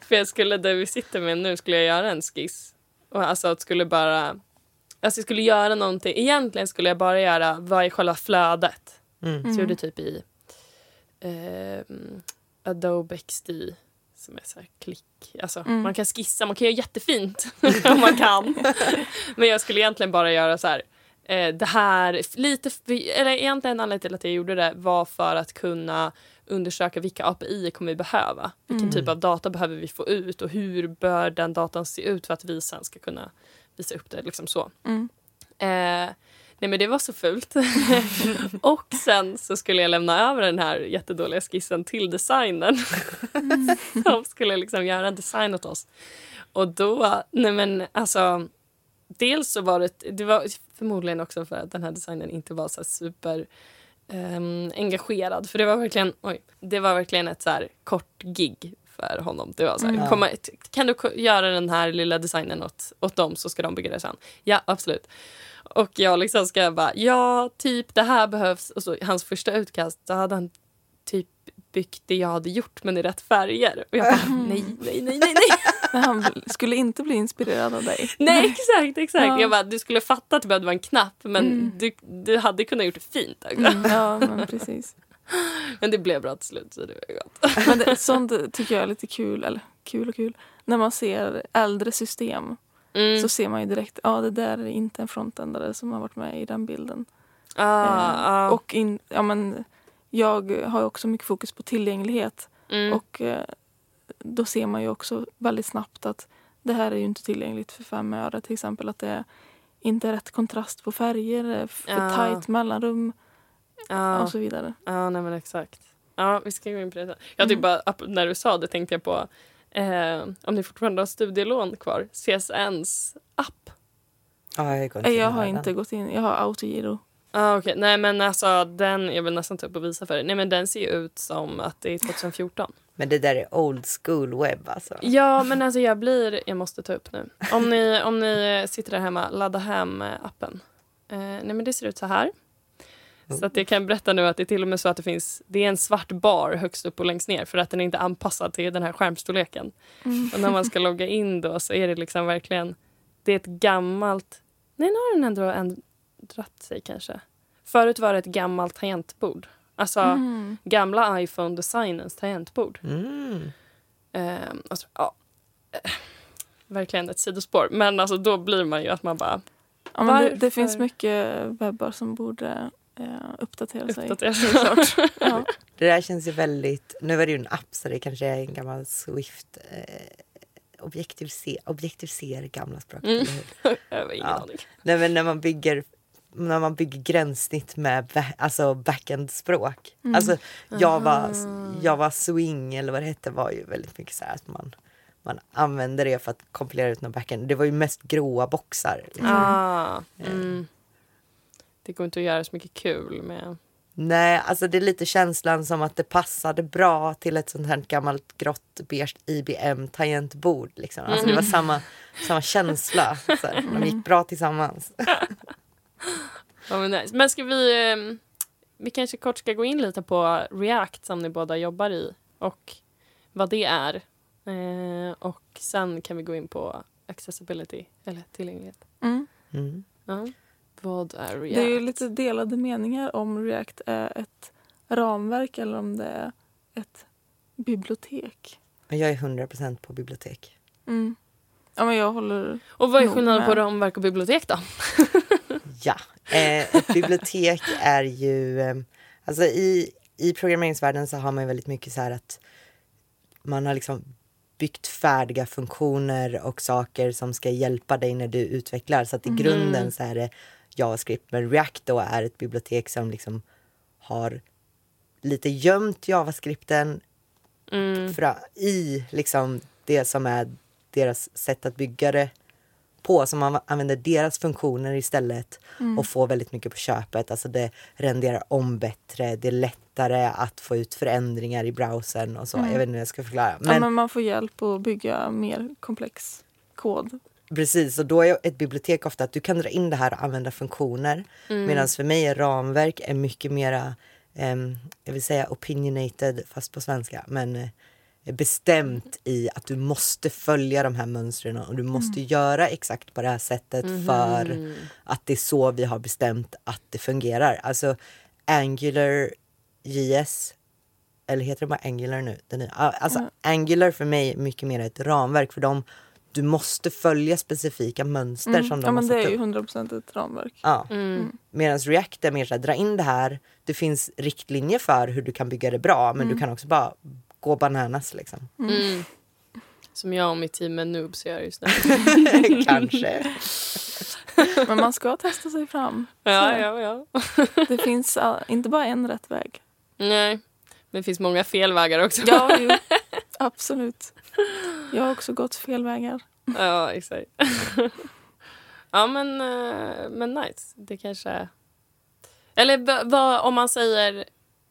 För jag skulle, där vi sitter med nu, skulle jag göra en skiss. Och alltså att skulle bara... Alltså jag skulle göra någonting. Egentligen skulle jag bara göra vad är själva flödet. Mm. Så jag gjorde typ i eh, Adobe XD som är så här klick. Alltså, Man kan skissa, man kan göra jättefint om man kan. Men jag skulle egentligen bara göra så här. Eh, det här, lite, eller egentligen anledningen till att jag gjorde det var för att kunna undersöka vilka API kommer vi behöva. Vilken typ av data behöver vi få ut och hur bör den datan se ut för att vi sen ska kunna visa upp det. Liksom så. Mm. Eh, nej men det var så fult. och sen så skulle jag lämna över den här jättedåliga skissen till designen. Som skulle liksom göra en design åt oss. Och då, nej men alltså. Dels så var det, det var förmodligen också för att den här designen inte var så super ehm, engagerad. För det var verkligen, oj, det var verkligen ett så här kort gig för honom. Det var så här, Mm. komma, kan du göra den här lilla designen åt, åt dem så ska de bygga det sen. Ja, absolut. Och jag liksom ska bara, ja, typ det här behövs. Och så hans första utkast, så hade han typ byggt det jag hade gjort men i rätt färger. Och jag bara, nej, nej, nej, nej, nej. Men han skulle inte bli inspirerad av dig. Nej, exakt, exakt. Ja. Jag bara, du skulle fatta att det behövde vara en knapp men du, du hade kunnat gjort det fint. Mm, ja, men precis. Men det blev bra till slut så det var gott. Men det, sånt tycker jag är lite kul, eller kul och kul. När man ser äldre system Mm. så ser man ju direkt, ja det där är inte en frontändare som har varit med i den bilden. ah, Eh, ah. Och in, ja, men, jag har också mycket fokus på tillgänglighet. mm. Och eh, då ser man ju också väldigt snabbt att det här är ju inte tillgängligt för fem öre. Till exempel att det inte är rätt kontrast på färger, är för Ja. tajt mellanrum ja. och så vidare. Ja, nej men exakt. Ja, vi ska gå in på det sen. Jag typ bara, ap- när du sa det tänkte jag på eh, om ni fortfarande har studielån kvar, CSNs app. Ja, jag, inte jag har inte gått in, jag har autogiro. Ah, okej. Nej men alltså den, jag vill nästan ta upp och visa för dig. Nej men den ser ju ut som att det är 2014. Men det där är old school webb alltså. Ja men alltså jag blir, jag måste ta upp nu. Om ni, om ni sitter där hemma, ladda hem eh, appen. Eh, nej men det ser ut så här. Så att jag kan berätta nu att det är till och med så att det finns, det är en svart bar högst upp och längst ner för att den är inte anpassad till den här skärmstorleken. Och när man ska logga in då så är det liksom verkligen, det är ett gammalt, nej nu har den ändå ändrat sig kanske. Förut var det ett gammalt tangentbord. Alltså Mm. gamla iPhone-designens tangentbord. Mm. Ehm, alltså, ja. Eh, Verkligen ett sidospår. Men alltså, då blir man ju att man bara... Ja, men det, det finns mycket webbar som borde eh, uppdatera sig. Uppdatera. såklart. ja. Det där känns ju väldigt... Nu var det ju en app så det kanske är en gammal Swift... Eh, objektiviser, objektiviserar gamla språk. Mm. eller hur? Jag har ingen Ja. aning. Nej, men när man bygger när man bygger gränssnitt med ba- alltså backend-språk. Mm. Alltså Java, Aha. Java Swing eller vad det hette var ju väldigt mycket så här att man, man använde det för att kompilera ut någon backend. Det var ju mest gråa boxar. Liksom. Ah, mm. Det går inte att göra så mycket kul med... Nej, alltså det är lite känslan som att det passade bra till ett sånt här gammalt grått beige IBM tangentbord. Liksom. Alltså det var samma, samma känsla. Så de gick bra tillsammans. Ja, men, nice. men ska vi... ehm, Vi kanske kort ska gå in lite på React som ni båda jobbar i och vad det är. Eh, och sen kan vi gå in på accessibility, eller tillgänglighet. Mm. Mm. Ja. Vad är React? Det är ju lite delade meningar om React är ett ramverk eller om det är ett bibliotek. Men jag är 100% på bibliotek. Mm. Ja, men jag håller... Och vad är skillnaden på ramverk och bibliotek då? Ja, eh, ett bibliotek är ju... Eh, alltså i, I programmeringsvärlden så har man väldigt mycket så här att man har liksom byggt färdiga funktioner och saker som ska hjälpa dig när du utvecklar. Så att i grunden så är det JavaScript. Men React då är ett bibliotek som liksom har lite gömt JavaScripten Mm. i liksom det som är deras sätt att bygga det på. Så man använder deras funktioner istället och får väldigt mycket på köpet. Alltså det renderar om bättre, det är lättare att få ut förändringar i browsern och så. Jag vet inte hur jag ska förklara. Men, ja, men man får hjälp att bygga mer komplex kod. precis, och då är ett bibliotek ofta att du kan dra in det här och använda funktioner. Medan för mig är ramverk är mycket mera, ehm, jag vill säga opinionated fast på svenska, men eh, bestämt i att du måste följa de här mönstren och du måste göra exakt på det här sättet för att det är så vi har bestämt att det fungerar. Alltså Angular JS, eller heter det bara Angular nu? Den är, alltså Angular för mig är mycket mer ett ramverk för dem. Du måste följa specifika mönster Mm. som de Ja, men har det satt är ju upp. 100% ett ramverk. Ja. Mm. Medan React är mer så här, dra in det här. Det finns riktlinjer för hur du kan bygga det bra men du kan också bara gå bananas liksom. Mm. Som jag och mitt team med noobs gör just nu. Kanske. Men man ska testa sig fram. ja, ja, ja. Det finns inte bara en rätt väg. Nej, men det finns många fel vägar också. Ja, jo, absolut. Jag har också gått fel vägar. ja exakt. ja, men, eh, men nice. Det kanske... Eller vad om man säger...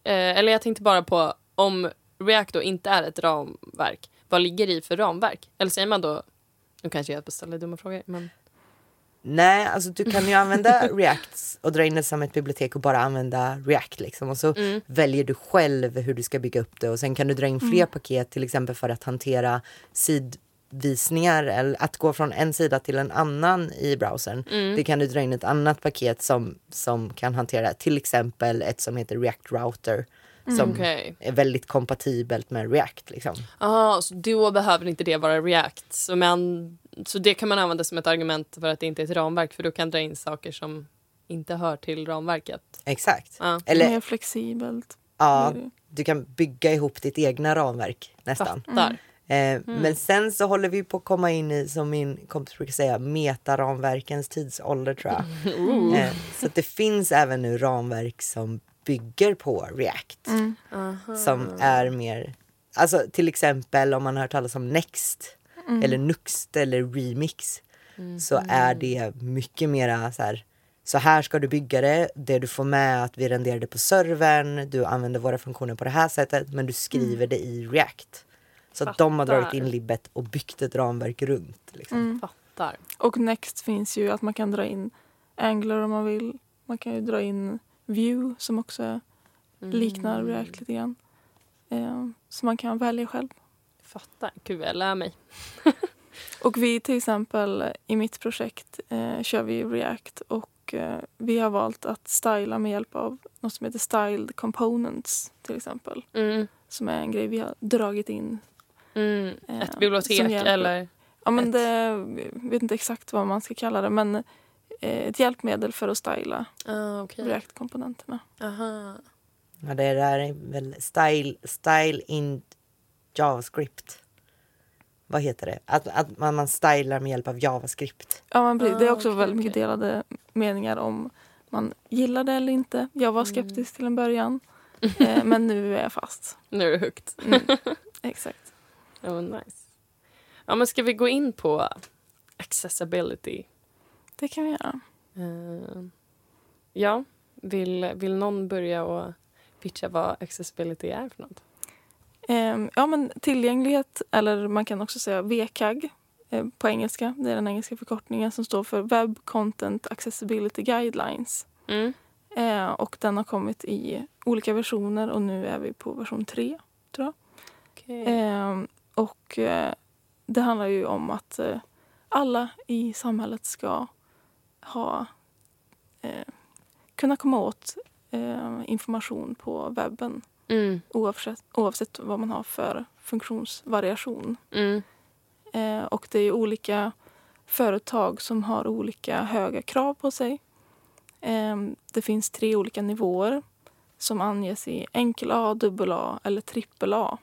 Eh, eller jag tänkte bara på om React då inte är ett ramverk. Vad ligger det i för ramverk? Eller säger man då... Nu kanske jag ställer dumma frågor, men... Nej, alltså du kan ju använda React och dra in det som ett bibliotek och bara använda React liksom. Och så Mm. väljer du själv hur du ska bygga upp det och sen kan du dra in fler paket till exempel för att hantera sidvisningar eller att gå från en sida till en annan i browsern. Mm. Det kan du dra in ett annat paket som, som kan hantera. Till exempel ett som heter React Router som Okej. är väldigt kompatibelt med React. Liksom. Ah, så då behöver inte det vara React. Så, man, så det kan man använda som ett argument för att det inte är ett ramverk för du kan dra in saker som inte hör till ramverket. Exakt. Ja. Eller Mer flexibelt. ja, det. du kan bygga ihop ditt egna ramverk nästan. Fattar. Eh, Men sen så håller vi på att komma in i, som min kompis brukar säga, metaramverkens tidsålder tror jag. Eh, så att det finns även nu ramverk som bygger på React. Som är mer, alltså till exempel om man har hört talas om Next eller Nuxt eller Remix. Så är det mycket mera så här, så här ska du bygga det. Det du får med att vi renderar det på servern. Du använder våra funktioner på det här sättet men du skriver det i React. Så att de har Fattar. dragit in libbet och byggt ett ramverk runt. Liksom. Fattar. Och Next finns ju att man kan dra in Angular om man vill. Man kan ju dra in Vue som också liknar React lite grann. Eh, så man kan välja själv. Fattar. Gud, jag lär mig. Och vi till exempel i mitt projekt eh, kör vi React och eh, vi har valt att styla med hjälp av något som heter Styled Components till exempel. Mm. Som är en grej vi har dragit in. Mm. eh, Ett som bibliotek eller? Ja men Ett- det, jag vet inte exakt vad man ska kalla det men eh, ett hjälpmedel för att styla Ah, okej. React-komponenterna. Aha. Ja, det där är väl style, style in JavaScript. Vad heter det? Att, att man, man stylar med hjälp av JavaScript. Ja, precis. det är Ah, också okej, väldigt mycket okej. delade meningar om man gillar det eller inte. Jag var skeptisk Mm. till en början, eh, men nu är jag fast. Nu är det högt. Mm, exakt. Oh, nice. Ja, men ska vi gå in på accessibility? Det kan vi göra. Eh, ja, vill, vill någon börja och pitcha vad accessibility är för något? Ehm, ja, men tillgänglighet, eller man kan också säga VCAG eh, på engelska. Det är den engelska förkortningen som står för Web Content Accessibility Guidelines. Mm. Eh, och den har kommit i olika versioner och nu är vi på version 3. Okay. Ehm, och eh, det handlar ju om att eh, alla i samhället ska ha eh, kunna komma åt eh, information på webben Mm. oavsett, oavsett vad man har för funktionsvariation. Mm. Eh, och det är olika företag som har olika höga krav på sig. Eh, det finns tre olika nivåer som anges i enkel A, dubbel A eller trippel A.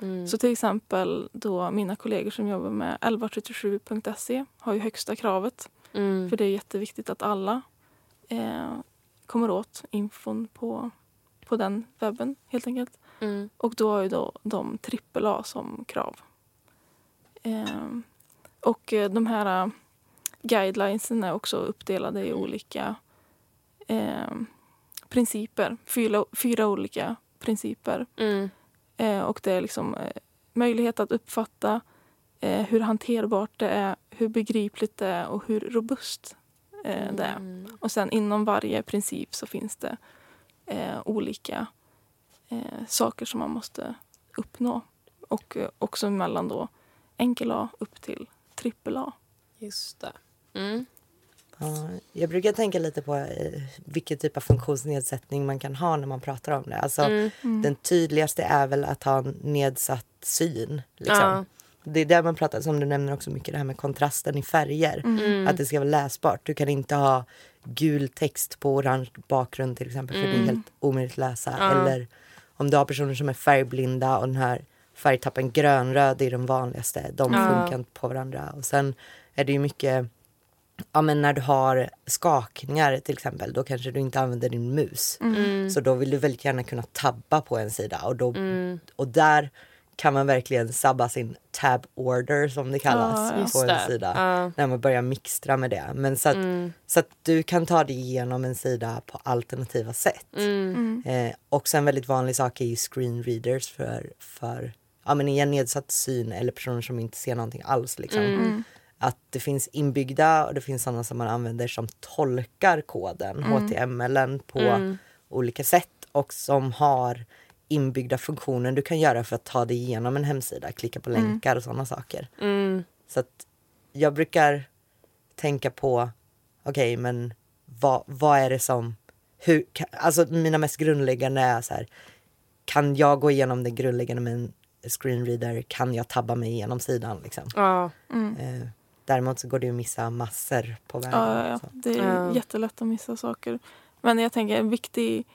Mm. Så till exempel då mina kollegor som jobbar med 1177.se har ju högsta kravet. Mm. För det är jätteviktigt att alla eh, kommer åt infon på, på den webben helt enkelt. Mm. Och då har ju då de trippel A som krav. Ehm, och eh, de här eh, guidelinesen är också uppdelade i olika ehm, principer. Fyra, fyra olika principer. Mm. Eh, och det är liksom eh, möjlighet att uppfatta eh, hur hanterbart det är, hur begripligt det är och hur robust eh, det är. Mm. Och sen inom varje princip så finns det eh, olika eh, saker som man måste uppnå. Och eh, också mellan då enkel A upp till trippel A. Just det. Mm. Ja, jag brukar tänka lite på eh, vilken typ av funktionsnedsättning man kan ha när man pratar om det. Alltså, Mm. Den tydligaste är väl att ha en nedsatt syn. Liksom. Ja. Det är där man pratar, som du nämner också mycket, det här med kontrasten i färger. Mm. Att det ska vara läsbart. Du kan inte ha gul text på orange bakgrund till exempel för det är Mm. helt omöjligt att läsa. Ja. Eller om du har personer som är färgblinda och den här färgtappen grönröd är den vanligaste. De Ja. funkar inte på varandra. Och sen är det ju mycket Ja men när du har skakningar till exempel då kanske du inte använder din mus. Mm. Så då vill du väldigt gärna kunna tabba på en sida och, då, Mm. och där kan man verkligen sabba sin tab order som det kallas Just på en det. sida. Ja. När man börjar mixtra med det. Men så att, Mm. så att du kan ta dig igenom en sida på alternativa sätt. Mm. Mm. Eh, också en väldigt vanlig sak är ju screen readers för, för ja, men igen, nedsatt syn eller personer som inte ser någonting alls. Liksom. Mm. Mm. Att det finns inbyggda och det finns sådana som man använder som tolkar koden, HTML på Mm. olika sätt och som har inbyggda funktioner du kan göra för att ta dig igenom en hemsida, klicka på länkar och sådana saker. Mm. Så att jag brukar tänka på, okej men vad, vad är det som, hur, alltså mina mest grundläggande är så här, kan jag gå igenom det grundläggande med en screenreader, kan jag tabba mig igenom sidan liksom. Ja. Mm. Eh, däremot så går det att missa massor på vägen. Ja, ja, ja. Det är Ja. jättelätt att missa saker. Men jag tänker en viktig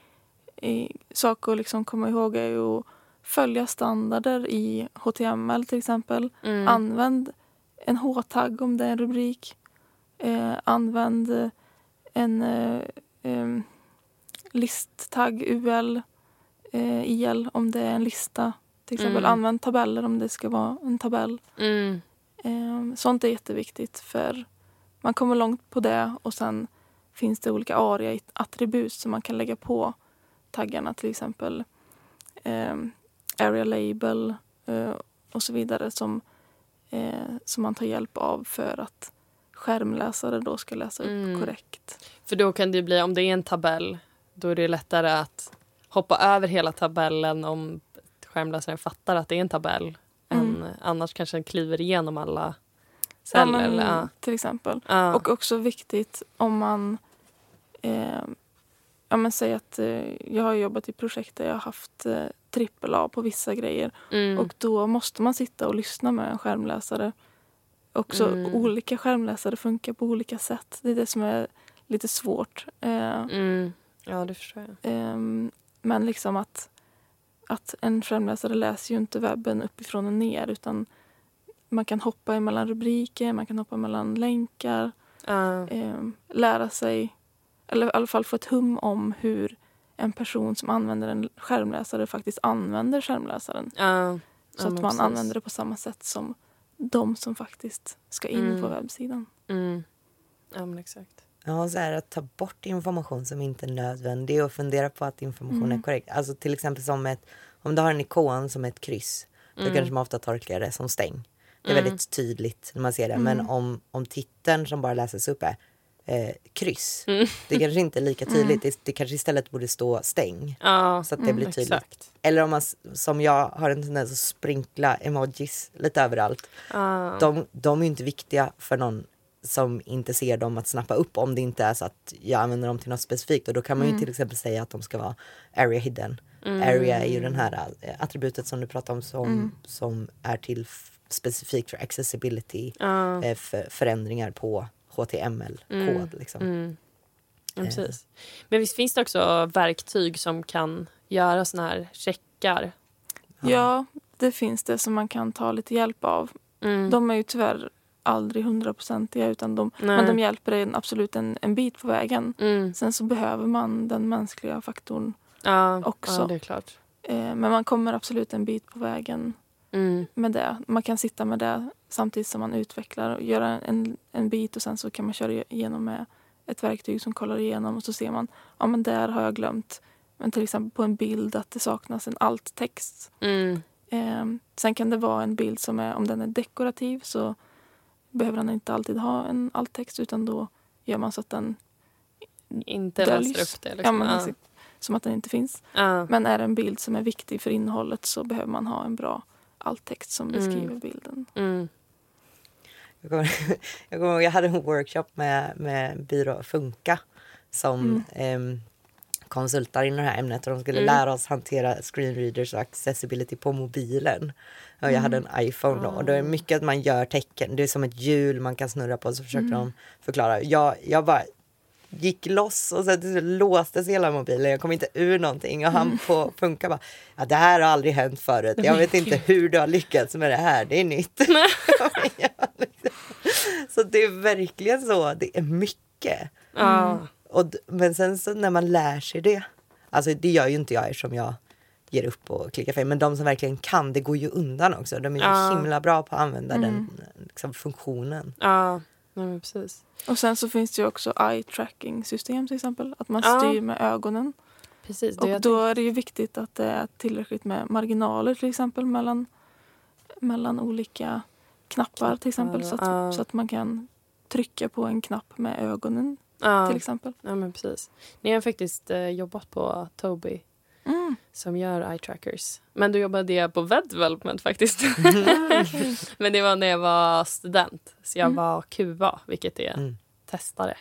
eh, sak att liksom komma ihåg är ju att följa standarder i HTML till exempel. Mm. Använd en H-tagg om det är en rubrik. Eh, använd eh, en eh, em, listtagg UL, eh, IL om det är en lista. Till exempel Mm. använd tabeller om det ska vara en tabell. Mm. Eh, sånt är jätteviktigt för man kommer långt på det och sen finns det olika ARIA-attribut som man kan lägga på taggarna till exempel eh, area label eh, och så vidare som, eh, som man tar hjälp av för att skärmläsare då ska läsa upp Mm. korrekt. För då kan det bli, om det är en tabell, då är det lättare att hoppa över hela tabellen om skärmläsaren fattar att det är en tabell. Mm. Än, annars kanske den kliver igenom alla Ja, celler. men, eller, ja. Till exempel. Ja. Och också viktigt om man... Eh, ja, men säg att eh, jag har jobbat i projekt där jag har haft eh, trippel A på vissa grejer. mm. Och då måste man sitta och lyssna med en skärmläsare. Också Mm. olika skärmläsare funkar på olika sätt. Det är det som är lite svårt. Eh, Mm. Ja, det förstår jag. Ehm, men liksom att, att en skärmläsare läser ju inte webben uppifrån och ner utan man kan hoppa mellan rubriker, man kan hoppa mellan länkar, ehm, lära sig, eller i alla fall få ett hum om hur en person som använder en skärmläsare faktiskt använder skärmläsaren. Ja. Så att man precis. använder det på samma sätt som de som faktiskt ska in Mm. på webbsidan. Mm. Ja, men exakt. Ja, så här, att ta bort information som inte är nödvändig och fundera på att information Mm. är korrekt. Alltså till exempel som ett, om du har en ikon som ett kryss, då Mm. kanske man ofta tolkar det som stäng. Det är Mm. väldigt tydligt när man ser det. Men Mm. om, om titeln som bara läses upp är eh, kryss, Mm. det kanske inte är lika tydligt. Det, det kanske istället borde stå stäng. Ja, Så att det Mm, blir tydligt. exakt. Eller om man, som jag har en tendens att sprinkla emojis lite överallt. Ja. De, de är ju inte viktiga för någon som inte ser dem att snappa upp om det inte är så att jag använder dem till något specifikt. Och då kan man ju Mm. till exempel säga att de ska vara area hidden. Mm. Area är ju den här eh, attributet som du pratar om som, Mm. som är till specifikt för accessibility, eh, för förändringar på HTML-kod. Mm. Liksom. Mm. Ja, Eh. precis. Men visst finns det också verktyg som kan göra såna här checkar? Ja, det finns det som man kan ta lite hjälp av. Mm. De är ju tyvärr aldrig hundraprocentiga utan de, Nej. men de hjälper en absolut en, en bit på vägen. Mm. Sen så behöver man den mänskliga faktorn. Ja, också. Ja, det är klart. Eh, men man kommer absolut en bit på vägen Mm. med det. Man kan sitta med det samtidigt som man utvecklar och göra en, en bit och sen så kan man köra igenom med ett verktyg som kollar igenom och så ser man, ja men där har jag glömt. Men till exempel på en bild att det saknas en alt-text. Mm. Eh, sen kan det vara en bild som är, om den är dekorativ så behöver den inte alltid ha en alt-text utan då gör man så att den Inte läser upp det. Ja, Liksom. men Ja. precis. Som att den inte finns. Ja. Men är det en bild som är viktig för innehållet så behöver man ha en bra alttext som Mm. beskriver bilden. Mm. Jag, kommer, jag, kommer, ihåg, jag hade en workshop med, med byrå Funka som em, konsultar inom det här ämnet och de skulle Mm. lära oss hantera screenreaders och accessibility på mobilen. Och jag hade en iPhone då och då är det mycket att man gör tecken. Det är som ett hjul man kan snurra på så försöker de förklara. Jag, jag bara gick loss och sen till låstes hela mobilen. Jag kom inte ur någonting och han på Funka bara, ja, det här har aldrig hänt förut. Jag vet inte hur du har lyckats med det här, det är nytt. Så det är verkligen så, det är mycket. Ja. Och, men sen så när man lär sig det, alltså det gör ju inte jag eftersom jag ger upp och klickar fel, men de som verkligen kan, det går ju undan också. De är ju Ja. himla bra på att använda den liksom, funktionen. Ja. Nej, men precis. Och sen så finns det ju också eye tracking system till exempel. Att man Ja. styr med ögonen. precis Och då är det ju viktigt att det är tillräckligt med marginaler till exempel mellan, mellan olika knappar till exempel. Så att, ja. så att man kan trycka på en knapp med ögonen ja. till exempel. ja, men precis. Ni har faktiskt eh, jobbat på Tobii Mm. som gör eye trackers. Men då jobbade jag på web development faktiskt. Men det var när jag var student. Så jag Mm. var QA, vilket är Mm. testare.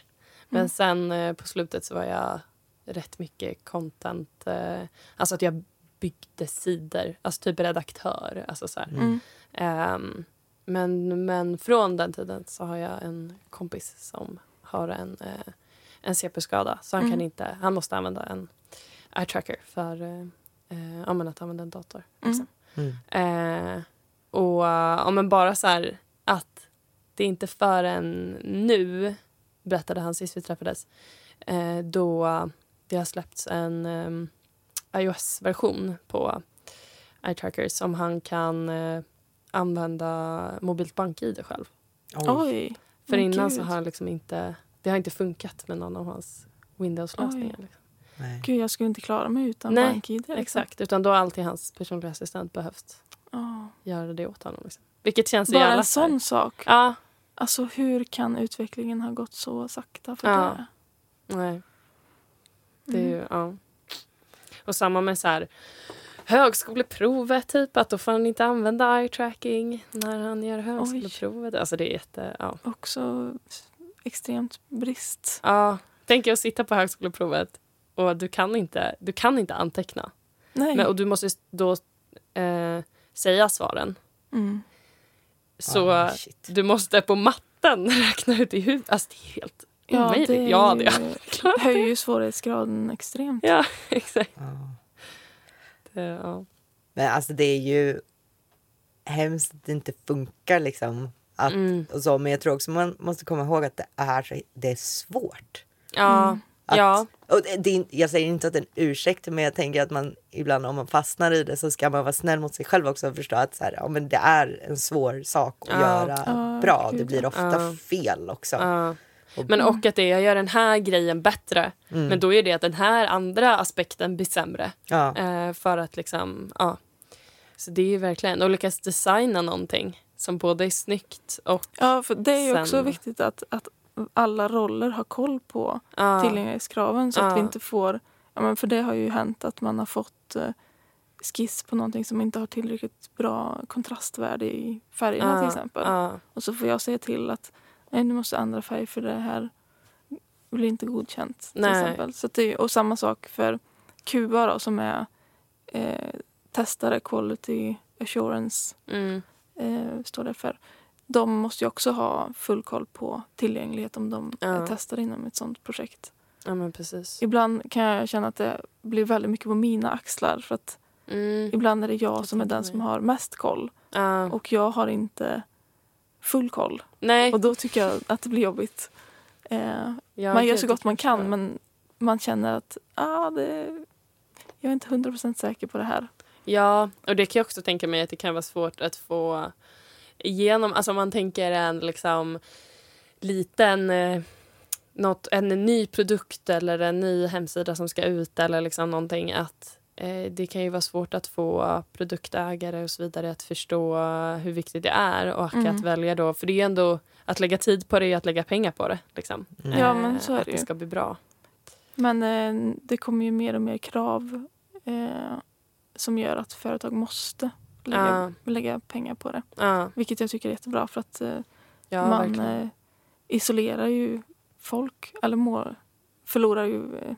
Men Mm. sen eh, på slutet så var jag rätt mycket content. Eh, alltså att jag byggde sidor. Alltså typ redaktör. Alltså så här. Mm. Ehm, men, men från den tiden så har jag en kompis som har en, eh, en CP-skada. Så han, kan inte, han måste använda en eye tracker för eh, eh, ja, men att använda en dator. Liksom. Mm. Eh, och ja, men bara så här att det är inte förrän nu, berättade han sist vi träffades, eh, då det har släppts en um, iOS-version på iTracker som han kan eh, använda mobilt bank-id själv. Oj. Oj. För innan gud. så har liksom inte, det har inte funkat med någon av hans Windows-lösningar. Liksom. Nej. Gud, jag skulle inte klara mig utan Nej, bank-id. liksom. Exakt, utan då har alltid hans personliga assistent behövt Ja. göra det åt honom. Liksom. Vilket känns Bara en så här- sån sak. Ja, Alltså hur kan utvecklingen ha gått så sakta för Ja. det? nej. Det är Mm. ju, ja. Och samma med så här högskoleprovet, typ att då får han inte använda eye tracking när han gör högskoleprovet. Alltså det är jätte, ja. Också extremt brist. ja. Tänk att sitta på högskoleprovet och du kan inte, du kan inte anteckna. Nej. Men, och du måste då eh, säga svaren. mm. Så Ah, shit. du måste på matten räkna ut i huvudet. Alltså det är helt Ja, omöjligt. det Ja, det ju- är höjer ju svårighetsgraden extremt. Ja, exakt. Ja. Det, ja. Men alltså det är ju hemskt att det inte funkar liksom. Att, Mm. och så, men jag tror också man måste komma ihåg att det är, det är svårt. Ja, Att, ja. och det, jag säger inte att det är en ursäkt men jag tänker att man ibland om man fastnar i det så ska man vara snäll mot sig själv också och förstå att så här, ja, men det är en svår sak att Ja. göra Ja, bra. gud, Det blir ofta Ja. fel också. Men och att det, jag gör den här grejen bättre. Mm. Men då är det att den här andra aspekten blir sämre. Ja. Eh, för att liksom, ja. Så det är ju verkligen, och lyckas designa någonting som både är snyggt och Ja, för det är ju också Sen- viktigt att, att alla roller har koll på ja, tillgänglighetskraven så att vi inte får... Ja, men för det har ju hänt att man har fått eh, skiss på någonting som inte har tillräckligt bra kontrastvärde i färgerna ja, till exempel. Och så får jag säga till att nej, nu måste ändra färg för det här blir inte godkänt. Till Nej. exempel. Så det, och samma sak för QA då, som är eh, testare, quality assurance mm, eh, står det för. De måste ju också ha full koll på tillgänglighet om de Ja. är testare inom ett sånt projekt. ja men precis. Ibland kan jag känna att det blir väldigt mycket på mina axlar för att Mm, ibland är det jag Jag som är den som har mest koll ja. och jag har inte full koll. Nej, Och då tycker jag att det blir jobbigt. Eh, man gör så gott man kan men man känner att ah, det, jag är inte hundra procent säker på det här. Ja, och det kan jag också tänka mig att det kan vara svårt att få igenom. Alltså om man tänker en liksom liten eh, något, en ny produkt eller en ny hemsida som ska ut eller liksom någonting att eh, det kan ju vara svårt att få produktägare och så vidare att förstå hur viktigt det är och Mm. att välja då, för det är ju ändå att lägga tid på det är att lägga pengar på det. Liksom. Mm. Ja, Eh, men så är att det det ju. ska bli bra. Men eh, det kommer ju mer och mer krav eh, som gör att företag måste lägga, lägga pengar på det. Ja, Vilket jag tycker är jättebra för att eh, ja man verkligen. eh, isolerar ju folk eller må, förlorar ju eh,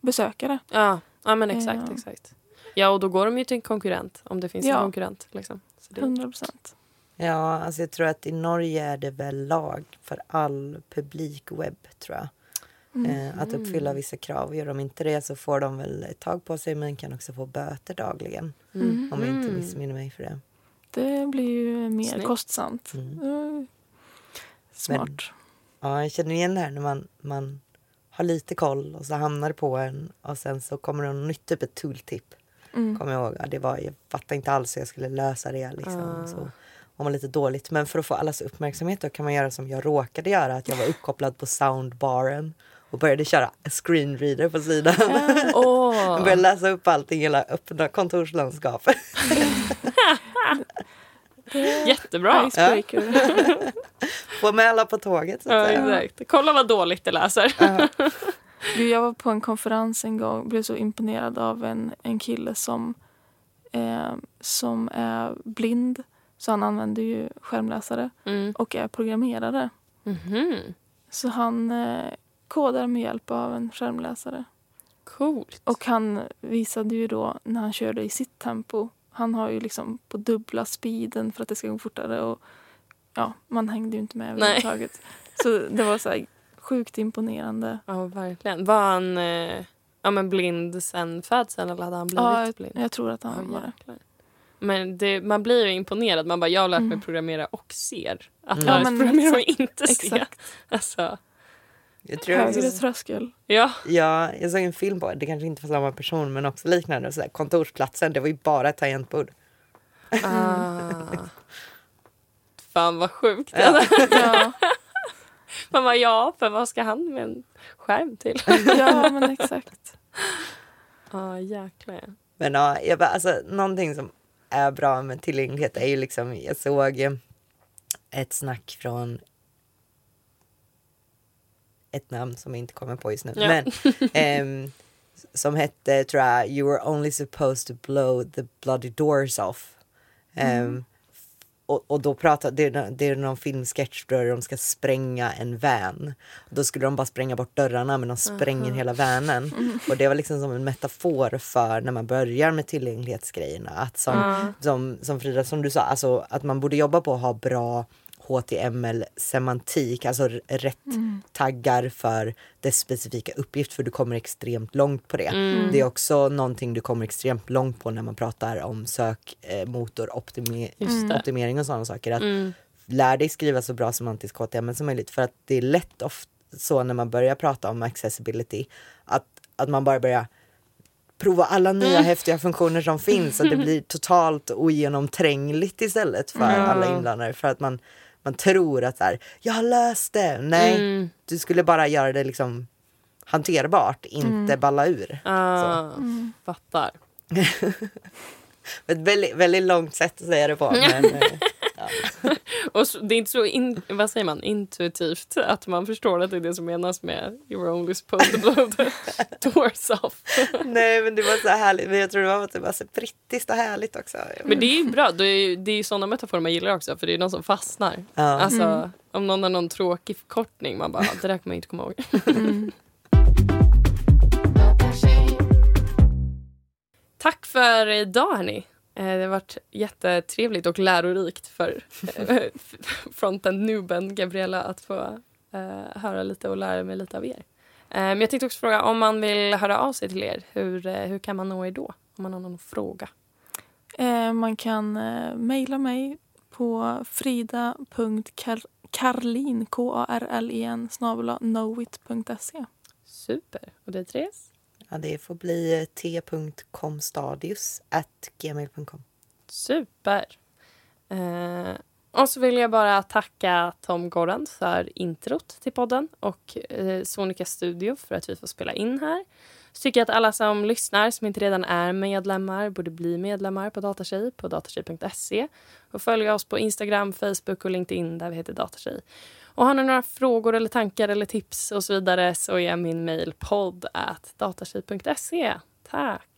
besökare. Ja, ja men exakt, exakt. Ja, och då går de ju till en konkurrent om det finns Ja. en konkurrent. Liksom. Så det, 100 procent. Ja, alltså jag tror att i Norge är det väl lag för all publikwebb tror jag. Mm. Att uppfylla vissa krav. Gör de inte det så får de väl ett tag på sig men kan också få böter dagligen. Mm. Om jag inte Mm. missminner mig för det. Det blir ju mer Snyggt. kostsamt. Mm. Smart. Ja, jag känner igen det här när man, man har lite koll och så hamnar det på en och sen så kommer det något nytt, typ ett tooltip. Mm. Kommer jag ihåg. Ja, det var, jag fattade inte alls hur jag skulle lösa det. Liksom. Ah. Så var man lite dåligt. Men för att få allas uppmärksamhet då kan man göra som jag råkade göra. Att jag var uppkopplad på soundbaren och började köra screenreader på sidan. Åh! Jag började läsa upp allting i hela öppna kontorslandskapet. Jättebra! Icebreaker. Få med alla på tåget. Så att Ja, säga. exakt. Kolla vad dåligt det läser. Du, jag var på en konferens en gång och blev så imponerad av en, en kille som, eh, som är blind. Så han använder ju skärmläsare Mm. och är programmerare. Mhm. Så han eh, kodar med hjälp av en skärmläsare. Coolt. Och han visade ju då när han körde i sitt tempo. Han har ju liksom på dubbla speeden för att det ska gå fortare. Och ja, man hängde ju inte med överhuvudtaget. Så det var så här sjukt imponerande. Ja, verkligen. Var han eh, ja, men blind sen födseln eller hade han blivit Ja, jag, blind? jag tror att han Ja, var det. Men det, man blir ju imponerad. Man bara, jag har lärt mig Mm. programmera och ser. Att Mm. lära Ja, sig programmera och exakt, inte se. Exakt. Alltså, Jag, tror Högre jag, tröskel. ja. ja, jag såg en film på det, kanske inte för samma person men också liknande. Så där, kontorsplatsen, det var ju bara ett tangentbord. Ah. Fan vad sjukt. Ja. Ja, Man bara, ja, för vad ska han med en skärm till? ja men exakt. Ja, jäklar. Men ja, jag bara, alltså, någonting som är bra med tillgänglighet är ju liksom, jag såg ett snack från ett namn som jag inte kommer på just nu. Ja. Men, ehm, som hette, tror jag, You were only supposed to blow the bloody doors off. Ehm, och, och då pratar, det, är, det är någon filmsketch där de ska spränga en van. Då skulle de bara spränga bort dörrarna men de spränger hela vanen. Och det var liksom som en metafor för när man börjar med tillgänglighetsgrejerna. Att som, som, som Frida, som du sa, alltså, att man borde jobba på att ha bra HTML-semantik, alltså rätt taggar för dess specifika uppgift för du kommer extremt långt på det. Det är också någonting du kommer extremt långt på när man pratar om sökmotoroptimering och sådana saker. Att Lär dig skriva så bra semantisk HTML som möjligt för att det är lätt ofta så när man börjar prata om accessibility att, att man bara börjar prova alla nya häftiga funktioner som finns och det blir totalt ogenomträngligt istället för alla inblandade för att man, man tror att så här, jag har löst det. Nej, du skulle bara göra det liksom hanterbart, inte balla ur. Ah, Fattar. Ett väldigt, väldigt långt sätt att säga det på. Men, Och så, det är inte så in, vad säger man, intuitivt att man förstår att det är det som menas med you were only supposed to blow the doors off. nej men det var så härligt, men jag tror det var, att det var så brittiskt och härligt också. Men det är ju bra. Det är ju, det är sådana metaforer man gillar också för det är någon som fastnar. Ja. Alltså om någon har någon tråkig förkortning man bara, det där kommer jag inte komma ihåg. Tack för idag hörni. Eh, Det har varit jättetrevligt och lärorikt för eh, fronten nuben Gabriella att få eh, höra lite och lära mig lite av er. Men jag tänkte också fråga om man vill höra av sig till er, hur, hur kan man nå er då? Om man har någon fråga. Man kan mejla mig på frida.karlin, K-A-R-L-E-N, snabel knowit.se. Super. Och det Therese? Ja, det får bli eh, t.comstadius at gmail.com. Super. Eh, och så vill jag bara tacka Tom Gorrand för introt till podden och eh, Sonica Studio för att vi får spela in här. Så tycker jag att alla som lyssnar som inte redan är medlemmar borde bli medlemmar på Datatjej på datatjej.se och följa oss på Instagram, Facebook och LinkedIn där vi heter Datatjej. Och har ni några frågor eller tankar eller tips och så vidare så är min mejl podd datatjej.se. Tack!